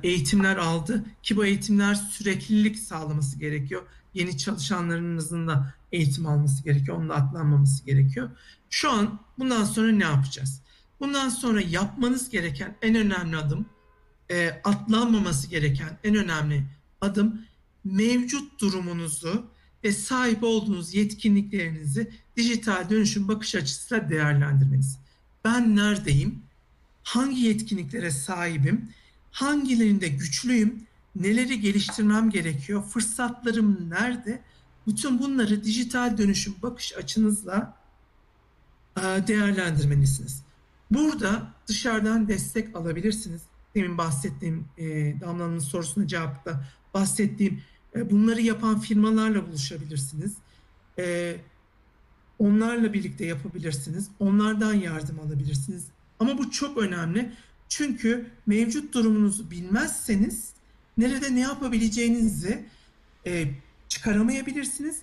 eğitimler aldı ki bu eğitimler süreklilik sağlaması gerekiyor. Yeni çalışanlarınızın da eğitim alması gerekiyor, onun da atlanmaması gerekiyor. Şu an bundan sonra ne yapacağız? Bundan sonra yapmanız gereken en önemli adım, e, atlanmaması gereken en önemli adım mevcut durumunuzu ve sahip olduğunuz yetkinliklerinizi dijital dönüşüm bakış açısıyla değerlendirmeniz. Ben neredeyim? Hangi yetkinliklere sahibim? Hangilerinde güçlüyüm? Neleri geliştirmem gerekiyor? Fırsatlarım nerede? Bütün bunları dijital dönüşüm bakış açınızla e, değerlendirmelisiniz. Burada dışarıdan destek alabilirsiniz. Demin bahsettiğim e, Damla'nın sorusuna cevapta bahsettiğim e, bunları yapan firmalarla buluşabilirsiniz. E, onlarla birlikte yapabilirsiniz. Onlardan yardım alabilirsiniz. Ama bu çok önemli. Çünkü mevcut durumunuzu bilmezseniz nerede ne yapabileceğinizi e, çıkaramayabilirsiniz.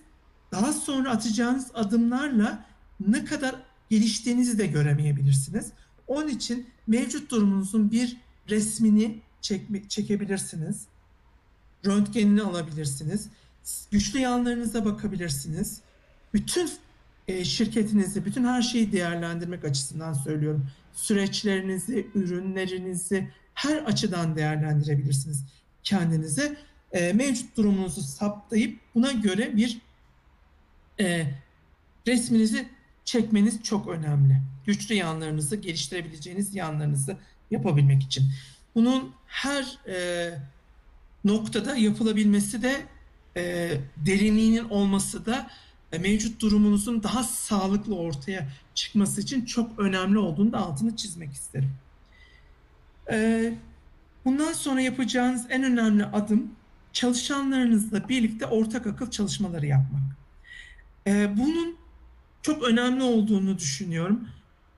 Daha sonra atacağınız adımlarla ne kadar geliştiğinizi de göremeyebilirsiniz. Onun için mevcut durumunuzun bir resmini çekme, çekebilirsiniz. Röntgenini alabilirsiniz. Güçlü yanlarınıza bakabilirsiniz. Bütün e, şirketinizi, bütün her şeyi değerlendirmek açısından söylüyorum. Süreçlerinizi, ürünlerinizi her açıdan değerlendirebilirsiniz kendinize. E, mevcut durumunuzu saptayıp buna göre bir e, resminizi çekmeniz çok önemli. Güçlü yanlarınızı, geliştirebileceğiniz yanlarınızı yapabilmek için. Bunun her e, noktada yapılabilmesi de e, derinliğinin olması da e, mevcut durumunuzun daha sağlıklı ortaya çıkması için çok önemli olduğunu da altını çizmek isterim. E, bundan sonra yapacağınız en önemli adım çalışanlarınızla birlikte ortak akıl çalışmaları yapmak. E, bunun çok önemli olduğunu düşünüyorum.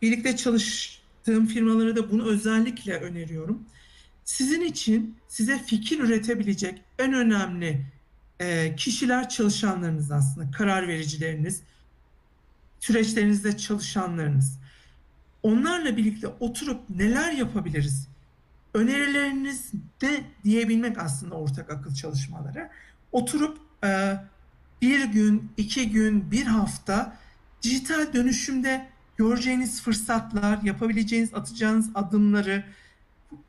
Birlikte çalıştığım firmalara da bunu özellikle öneriyorum. Sizin için size fikir üretebilecek en önemli e, kişiler çalışanlarınız aslında, karar vericileriniz, süreçlerinizde çalışanlarınız. Onlarla birlikte oturup neler yapabiliriz? Önerileriniz de diyebilmek aslında ortak akıl çalışmaları. Oturup e, bir gün, iki gün, bir hafta dijital dönüşümde göreceğiniz fırsatlar, yapabileceğiniz, atacağınız adımları,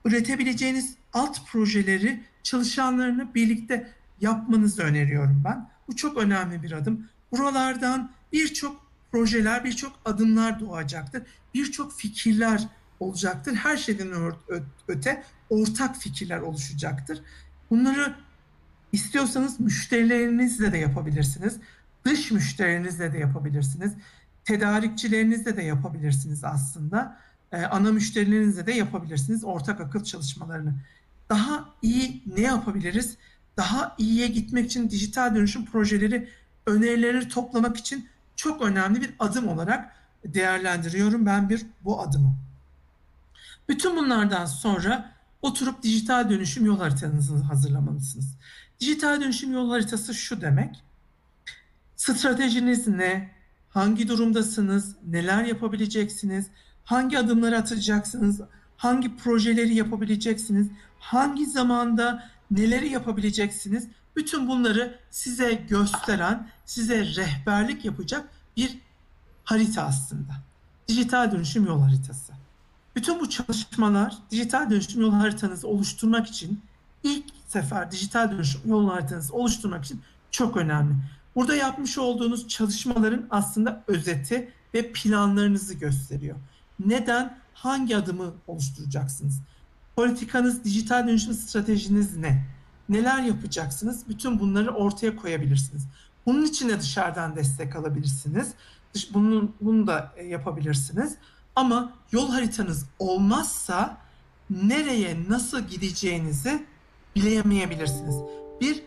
üretebileceğiniz alt projeleri çalışanlarını birlikte yapmanızı öneriyorum ben. Bu çok önemli bir adım. Buralardan birçok projeler, birçok adımlar doğacaktır. Birçok fikirler olacaktır. Her şeyden öte ortak fikirler oluşacaktır. Bunları istiyorsanız müşterilerinizle de yapabilirsiniz. Dış müşterinizle de yapabilirsiniz. Tedarikçilerinizle de yapabilirsiniz aslında. Ee, ana müşterilerinizle de yapabilirsiniz ortak akıl çalışmalarını. Daha iyi ne yapabiliriz? Daha iyiye gitmek için dijital dönüşüm projeleri, önerileri toplamak için çok önemli bir adım olarak değerlendiriyorum ben bir bu adımı. Bütün bunlardan sonra oturup dijital dönüşüm yol haritanızı hazırlamalısınız. Dijital dönüşüm yol haritası şu demek. Stratejiniz ne? Hangi durumdasınız? Neler yapabileceksiniz? Hangi adımları atacaksınız? Hangi projeleri yapabileceksiniz? Hangi zamanda neleri yapabileceksiniz? Bütün bunları size gösteren, size rehberlik yapacak bir harita aslında. Dijital dönüşüm yol haritası. Bütün bu çalışmalar dijital dönüşüm yol haritanızı oluşturmak için ilk sefer dijital dönüşüm yol haritanızı oluşturmak için çok önemli. Burada yapmış olduğunuz çalışmaların aslında özeti ve planlarınızı gösteriyor. Neden? Hangi adımı oluşturacaksınız? Politikanız, dijital dönüşüm stratejiniz ne? Neler yapacaksınız? Bütün bunları ortaya koyabilirsiniz. Bunun için de dışarıdan destek alabilirsiniz. Bunu, bunu da e, yapabilirsiniz. Ama yol haritanız olmazsa nereye nasıl gideceğinizi bilemeyebilirsiniz. Bir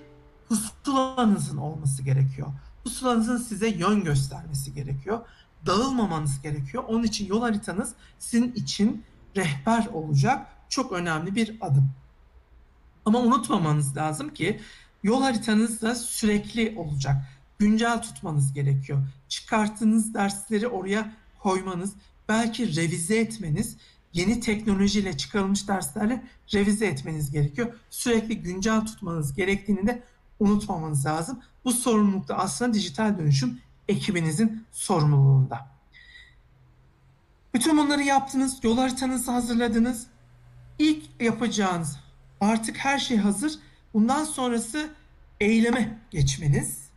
pusulanızın olması gerekiyor. Pusulanızın size yön göstermesi gerekiyor. Dağılmamanız gerekiyor. Onun için yol haritanız sizin için rehber olacak. Çok önemli bir adım. Ama unutmamanız lazım ki yol haritanız da sürekli olacak. Güncel tutmanız gerekiyor. Çıkarttığınız dersleri oraya koymanız, belki revize etmeniz, yeni teknolojiyle çıkarılmış derslerle revize etmeniz gerekiyor. Sürekli güncel tutmanız gerektiğini de unutmamanız lazım. Bu sorumluluk da aslında dijital dönüşüm ekibinizin sorumluluğunda. Bütün bunları yaptınız, yol haritanızı hazırladınız. İlk yapacağınız artık her şey hazır. Bundan sonrası eyleme geçmeniz.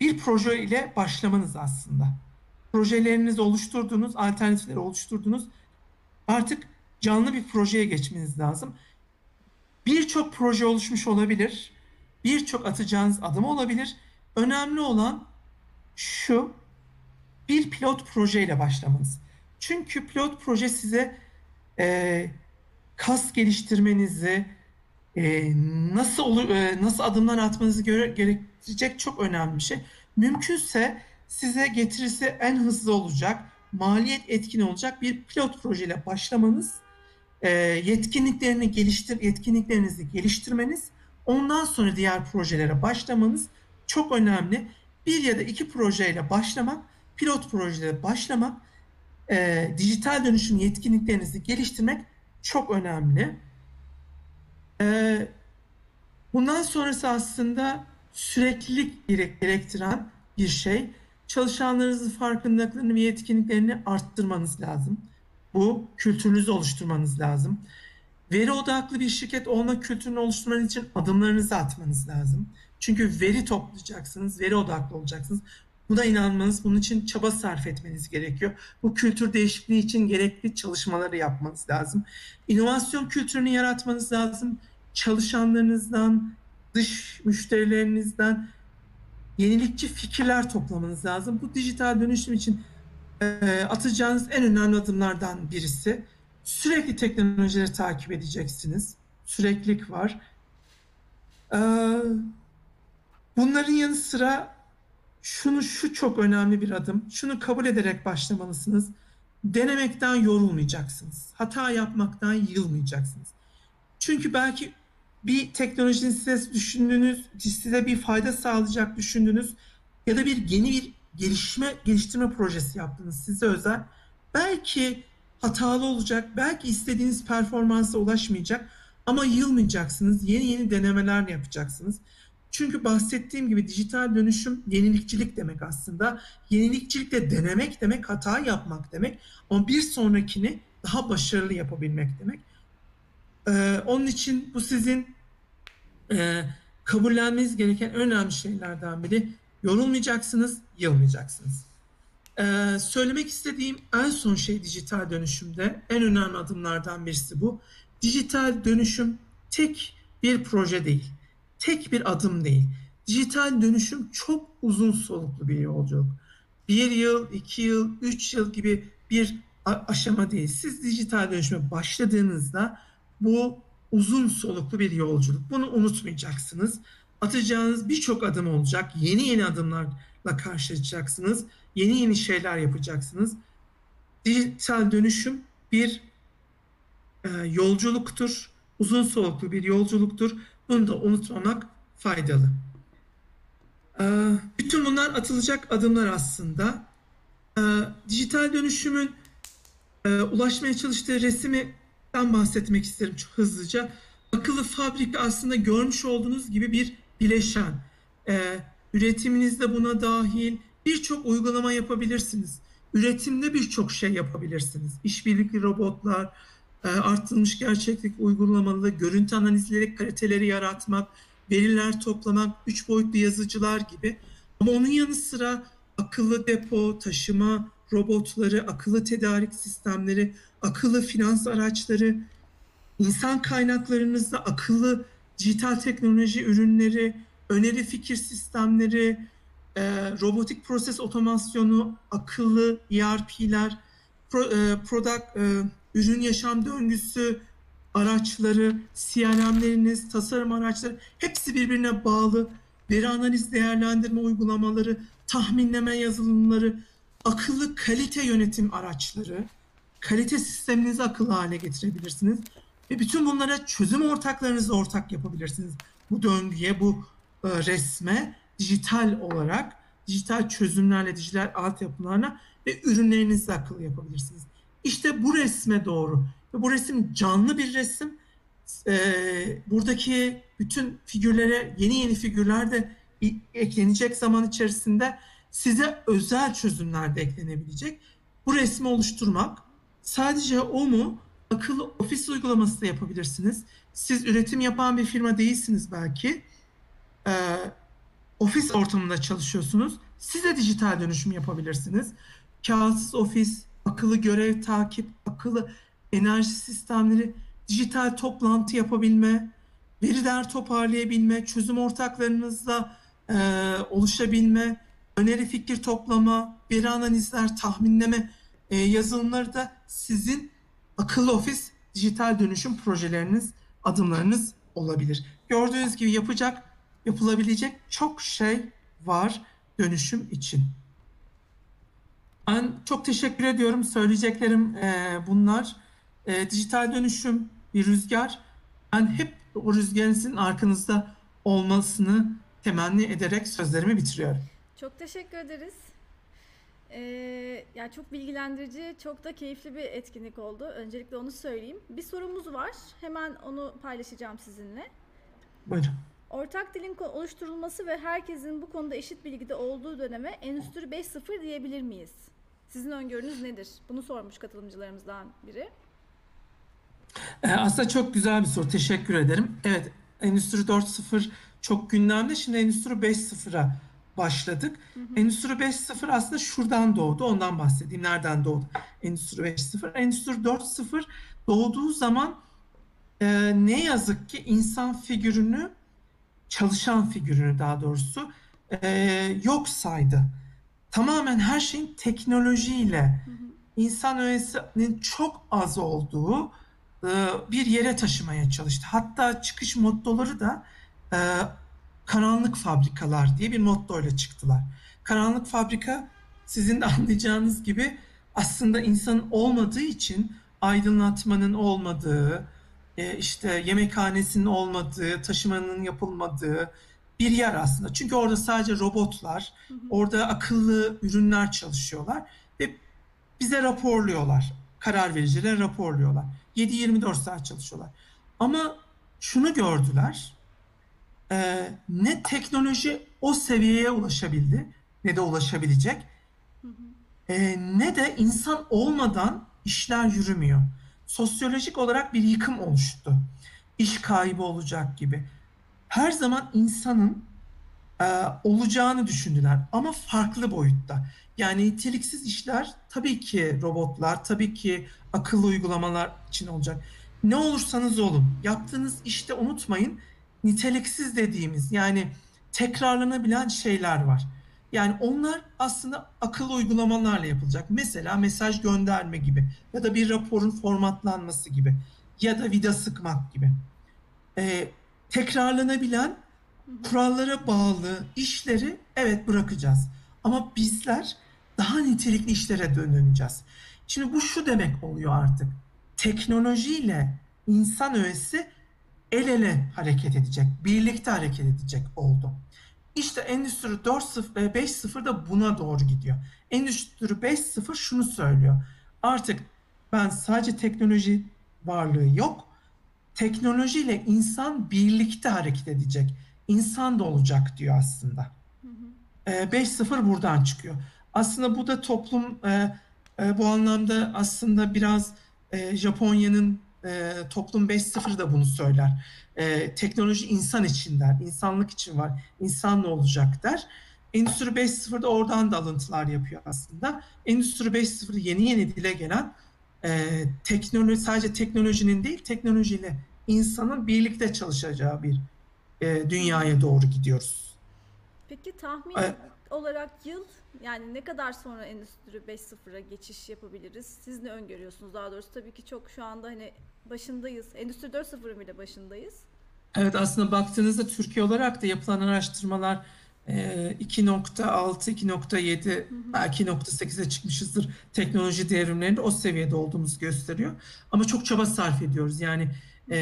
Bir proje ile başlamanız aslında. Projelerinizi oluşturdunuz, alternatifleri oluşturdunuz. Artık canlı bir projeye geçmeniz lazım. Birçok proje oluşmuş olabilir birçok atacağınız adım olabilir. Önemli olan şu bir pilot projeyle başlamanız. Çünkü pilot proje size e, kas geliştirmenizi, e, nasıl e, nasıl adımlar atmanızı göre, gerektirecek çok önemli bir şey. Mümkünse size getirisi en hızlı olacak, maliyet etkin olacak bir pilot projeyle başlamanız, e, yetkinliklerini geliştir, yetkinliklerinizi geliştirmeniz, ondan sonra diğer projelere başlamanız çok önemli. Bir ya da iki projeyle başlamak, pilot projeyle başlamak, e, dijital dönüşüm yetkinliklerinizi geliştirmek çok önemli. E, bundan sonrası aslında süreklilik gerektiren bir şey. Çalışanlarınızın farkındalıklarını ve yetkinliklerini arttırmanız lazım. Bu kültürünüzü oluşturmanız lazım. Veri odaklı bir şirket olma kültürünü oluşturmanız için adımlarınızı atmanız lazım. Çünkü veri toplayacaksınız, veri odaklı olacaksınız. Buna inanmanız, bunun için çaba sarf etmeniz gerekiyor. Bu kültür değişikliği için gerekli çalışmaları yapmanız lazım. İnovasyon kültürünü yaratmanız lazım. Çalışanlarınızdan, dış müşterilerinizden yenilikçi fikirler toplamanız lazım. Bu dijital dönüşüm için atacağınız en önemli adımlardan birisi. Sürekli teknolojileri takip edeceksiniz. Süreklilik var. E, bunların yanı sıra şunu şu çok önemli bir adım. Şunu kabul ederek başlamalısınız. Denemekten yorulmayacaksınız. Hata yapmaktan yılmayacaksınız. Çünkü belki bir teknolojinin size düşündüğünüz, size bir fayda sağlayacak düşündüğünüz ya da bir yeni bir gelişme, geliştirme projesi yaptınız size özel. Belki hatalı olacak, belki istediğiniz performansa ulaşmayacak ama yılmayacaksınız. Yeni yeni denemeler yapacaksınız. Çünkü bahsettiğim gibi dijital dönüşüm yenilikçilik demek aslında. Yenilikçilik de denemek demek, hata yapmak demek. Ama bir sonrakini daha başarılı yapabilmek demek. Ee, onun için bu sizin e, kabullenmeniz gereken önemli şeylerden biri. Yorulmayacaksınız, yılmayacaksınız. Ee, söylemek istediğim en son şey dijital dönüşümde, en önemli adımlardan birisi bu. Dijital dönüşüm tek bir proje değil, tek bir adım değil. Dijital dönüşüm çok uzun soluklu bir yolculuk. Bir yıl, iki yıl, üç yıl gibi bir aşama değil. Siz dijital dönüşüme başladığınızda bu uzun soluklu bir yolculuk. Bunu unutmayacaksınız. Atacağınız birçok adım olacak. Yeni yeni adımlarla karşılaşacaksınız. Yeni yeni şeyler yapacaksınız. Dijital dönüşüm bir e, yolculuktur. Uzun soluklu bir yolculuktur. Bunu da unutmamak faydalı. E, bütün bunlar atılacak adımlar aslında. E, dijital dönüşümün e, ulaşmaya çalıştığı resmi bahsetmek isterim çok hızlıca. Akıllı fabrika aslında görmüş olduğunuz gibi bir bileşen. Ee, üretiminizde buna dahil birçok uygulama yapabilirsiniz. Üretimde birçok şey yapabilirsiniz. İşbirlikli robotlar, e, arttırılmış gerçeklik uygulamalı, görüntü analizleri, kaliteleri yaratmak, veriler toplamak, üç boyutlu yazıcılar gibi. Ama onun yanı sıra akıllı depo, taşıma robotları, akıllı tedarik sistemleri, akıllı finans araçları, insan kaynaklarınızda akıllı dijital teknoloji ürünleri, öneri fikir sistemleri, e, robotik proses otomasyonu, akıllı ERP'ler, pro, e, product, e, ürün yaşam döngüsü araçları, CRM'leriniz, tasarım araçları hepsi birbirine bağlı. Veri analiz değerlendirme uygulamaları, tahminleme yazılımları, akıllı kalite yönetim araçları, kalite sisteminizi akıllı hale getirebilirsiniz. Ve bütün bunlara çözüm ortaklarınızla ortak yapabilirsiniz. Bu döngüye, bu e, resme dijital olarak, dijital çözümlerle, dijital altyapılarla ve ürünlerinizi akıllı yapabilirsiniz. İşte bu resme doğru. Ve bu resim canlı bir resim. E, buradaki bütün figürlere yeni yeni figürler de eklenecek zaman içerisinde size özel çözümler de eklenebilecek. Bu resmi oluşturmak sadece o mu? Akıllı ofis uygulaması da yapabilirsiniz. Siz üretim yapan bir firma değilsiniz belki. Ee, ofis ortamında çalışıyorsunuz. Siz de dijital dönüşüm yapabilirsiniz. Kağıtsız ofis, akıllı görev takip, akıllı enerji sistemleri, dijital toplantı yapabilme, veriler toparlayabilme, çözüm ortaklarınızla e, oluşabilme, öneri fikir toplama, veri analizler, tahminleme e, yazılımları da sizin akıllı ofis dijital dönüşüm projeleriniz, adımlarınız olabilir. Gördüğünüz gibi yapacak, yapılabilecek çok şey var dönüşüm için. Ben çok teşekkür ediyorum. Söyleyeceklerim e, bunlar. E, dijital dönüşüm bir rüzgar. Ben hep o rüzgarın sizin arkanızda olmasını temenni ederek sözlerimi bitiriyorum. Çok teşekkür ederiz. Ee, yani çok bilgilendirici, çok da keyifli bir etkinlik oldu. Öncelikle onu söyleyeyim. Bir sorumuz var. Hemen onu paylaşacağım sizinle. Buyurun. Ortak dilin oluşturulması ve herkesin bu konuda eşit bilgide olduğu döneme Endüstri 5.0 diyebilir miyiz? Sizin öngörünüz nedir? Bunu sormuş katılımcılarımızdan biri. Ee, aslında çok güzel bir soru. Teşekkür ederim. Evet, Endüstri 4.0 çok gündemde. Şimdi Endüstri 5.0'a başladık. Endüstri 5.0 aslında şuradan doğdu. Ondan bahsedeyim. Nereden doğdu? Endüstri 5.0. Endüstri 4.0 doğduğu zaman e, ne yazık ki insan figürünü, çalışan figürünü daha doğrusu e, yok saydı. Tamamen her şeyin teknolojiyle, insan öğesinin çok az olduğu e, bir yere taşımaya çalıştı. Hatta çıkış mottoları da e, karanlık fabrikalar diye bir mottoyla çıktılar. Karanlık fabrika sizin de anlayacağınız gibi aslında insanın olmadığı için aydınlatmanın olmadığı, e, işte yemekhanesinin olmadığı, taşımanın yapılmadığı bir yer aslında. Çünkü orada sadece robotlar, orada akıllı ürünler çalışıyorlar ve bize raporluyorlar. Karar vericilere raporluyorlar. 7-24 saat çalışıyorlar. Ama şunu gördüler. e, ne teknoloji o seviyeye ulaşabildi ne de ulaşabilecek. E, ne de insan olmadan işler yürümüyor. Sosyolojik olarak bir yıkım oluştu. İş kaybı olacak gibi. Her zaman insanın e, olacağını düşündüler ama farklı boyutta. Yani niteliksiz işler tabii ki robotlar, tabii ki akıllı uygulamalar için olacak. Ne olursanız olun, yaptığınız işte unutmayın niteliksiz dediğimiz yani tekrarlanabilen şeyler var. Yani onlar aslında akıllı uygulamalarla yapılacak. Mesela mesaj gönderme gibi ya da bir raporun formatlanması gibi ya da vida sıkmak gibi. Ee, tekrarlanabilen kurallara bağlı işleri evet bırakacağız. Ama bizler daha nitelikli işlere döneceğiz. Şimdi bu şu demek oluyor artık. Teknolojiyle insan öğesi el ele hareket edecek, birlikte hareket edecek oldu. İşte Endüstri 4.0 ve 5.0 da buna doğru gidiyor. Endüstri 5.0 şunu söylüyor. Artık ben sadece teknoloji varlığı yok. Teknolojiyle insan birlikte hareket edecek. İnsan da olacak diyor aslında. E, 5.0 buradan çıkıyor. Aslında bu da toplum e, e, bu anlamda aslında biraz e, Japonya'nın e, toplum 5.0 da bunu söyler. E, teknoloji insan için der, insanlık için var, insan ne olacak der. Endüstri 5.0 da oradan da alıntılar yapıyor aslında. Endüstri 5.0 yeni yeni dile gelen e, teknoloji sadece teknolojinin değil, teknolojiyle insanın birlikte çalışacağı bir e, dünyaya doğru gidiyoruz. Peki tahmin E, olarak yıl yani ne kadar sonra Endüstri 5.0'a geçiş yapabiliriz? Siz ne öngörüyorsunuz daha doğrusu? Tabii ki çok şu anda hani başındayız. Endüstri 4.0'ın bile başındayız. Evet aslında baktığınızda Türkiye olarak da yapılan araştırmalar e, 2.6, 2.7 belki 2.8'e çıkmışızdır. Teknoloji devrimlerinde o seviyede olduğumuzu gösteriyor. Ama çok çaba sarf ediyoruz. Yani e,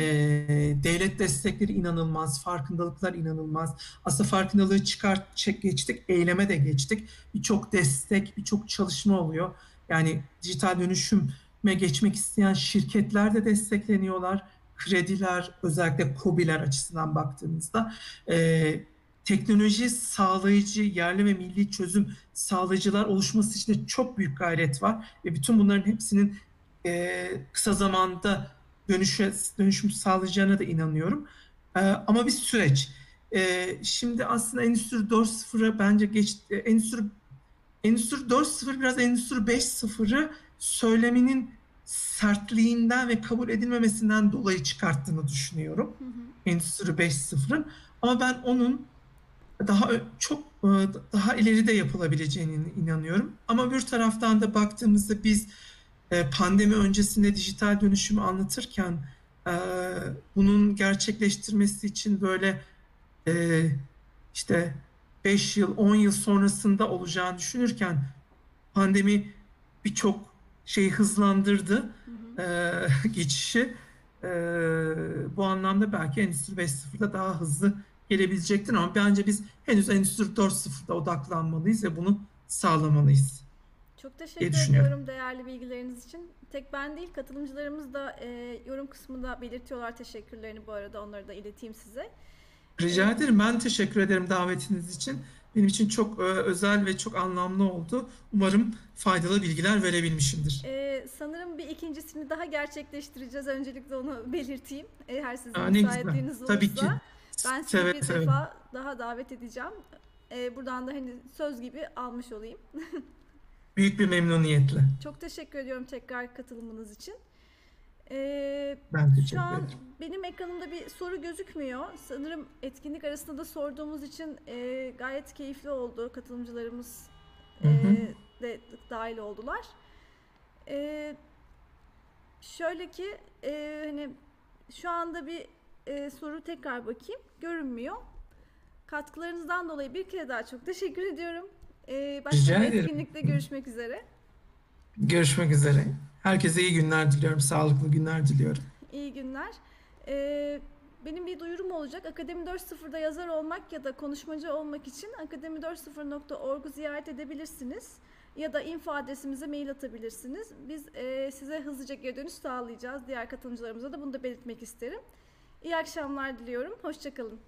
devlet destekleri inanılmaz, farkındalıklar inanılmaz. Aslında farkındalığı çıkart, çek, geçtik, eyleme de geçtik. Birçok destek, birçok çalışma oluyor. Yani dijital dönüşüme geçmek isteyen şirketler de destekleniyorlar. Krediler, özellikle KOBİ'ler açısından baktığımızda e, teknoloji sağlayıcı, yerli ve milli çözüm sağlayıcılar oluşması için de çok büyük gayret var. Ve bütün bunların hepsinin e, kısa zamanda dönüşe, dönüşüm sağlayacağına da inanıyorum. E, ama bir süreç. E, şimdi aslında Endüstri 4.0'a bence geç, e, Endüstri Endüstri 4.0 biraz Endüstri 5.0'ı söyleminin sertliğinden ve kabul edilmemesinden dolayı çıkarttığını düşünüyorum. Endüstri 5.0'ın. Ama ben onun daha çok e, daha ileride yapılabileceğine inanıyorum. Ama bir taraftan da baktığımızda biz e, pandemi öncesinde dijital dönüşümü anlatırken e, bunun gerçekleştirmesi için böyle işte 5 yıl, 10 yıl sonrasında olacağını düşünürken pandemi birçok şeyi hızlandırdı e, (laughs) geçişi. E, bu anlamda belki Endüstri 5.0'da daha hızlı gelebilecektir ama bence biz henüz Endüstri 4.0'da odaklanmalıyız ve bunu sağlamalıyız Çok teşekkür ediyorum değerli bilgileriniz için. Tek ben değil, katılımcılarımız da e, yorum kısmında belirtiyorlar teşekkürlerini bu arada. Onları da ileteyim size. Rica ederim. Ben teşekkür ederim davetiniz için. Benim için çok e, özel ve çok anlamlı oldu. Umarım faydalı bilgiler verebilmişimdir. E, sanırım bir ikincisini daha gerçekleştireceğiz. Öncelikle onu (laughs) belirteyim. Eğer sizin Aa, müsaitliğiniz Tabii ki. olursa. Ben sizi Seve bir seve. defa daha davet edeceğim. E, buradan da hani söz gibi almış olayım. (laughs) Büyük bir memnuniyetle. Çok teşekkür ediyorum tekrar katılımınız için. E, Ben teşekkür Şu an ederim. benim ekranımda bir soru gözükmüyor. Sanırım etkinlik arasında da sorduğumuz için e, gayet keyifli oldu. Katılımcılarımız Hı hı. e, de dahil oldular. E, şöyle ki e, hani şu anda bir e, soru tekrar bakayım. Görünmüyor. Katkılarınızdan dolayı bir kere daha çok teşekkür ediyorum. E, başka Rica bir ederim. etkinlikte görüşmek üzere. Görüşmek üzere. Herkese iyi günler diliyorum. Sağlıklı günler diliyorum. İyi günler. Ee, benim bir duyurum olacak. Akademi 4.0'da yazar olmak ya da konuşmacı olmak için akademi40.org'u ziyaret edebilirsiniz. Ya da info adresimize mail atabilirsiniz. Biz e, size hızlıca geri dönüş sağlayacağız. Diğer katılımcılarımıza da bunu da belirtmek isterim. İyi akşamlar diliyorum. Hoşçakalın.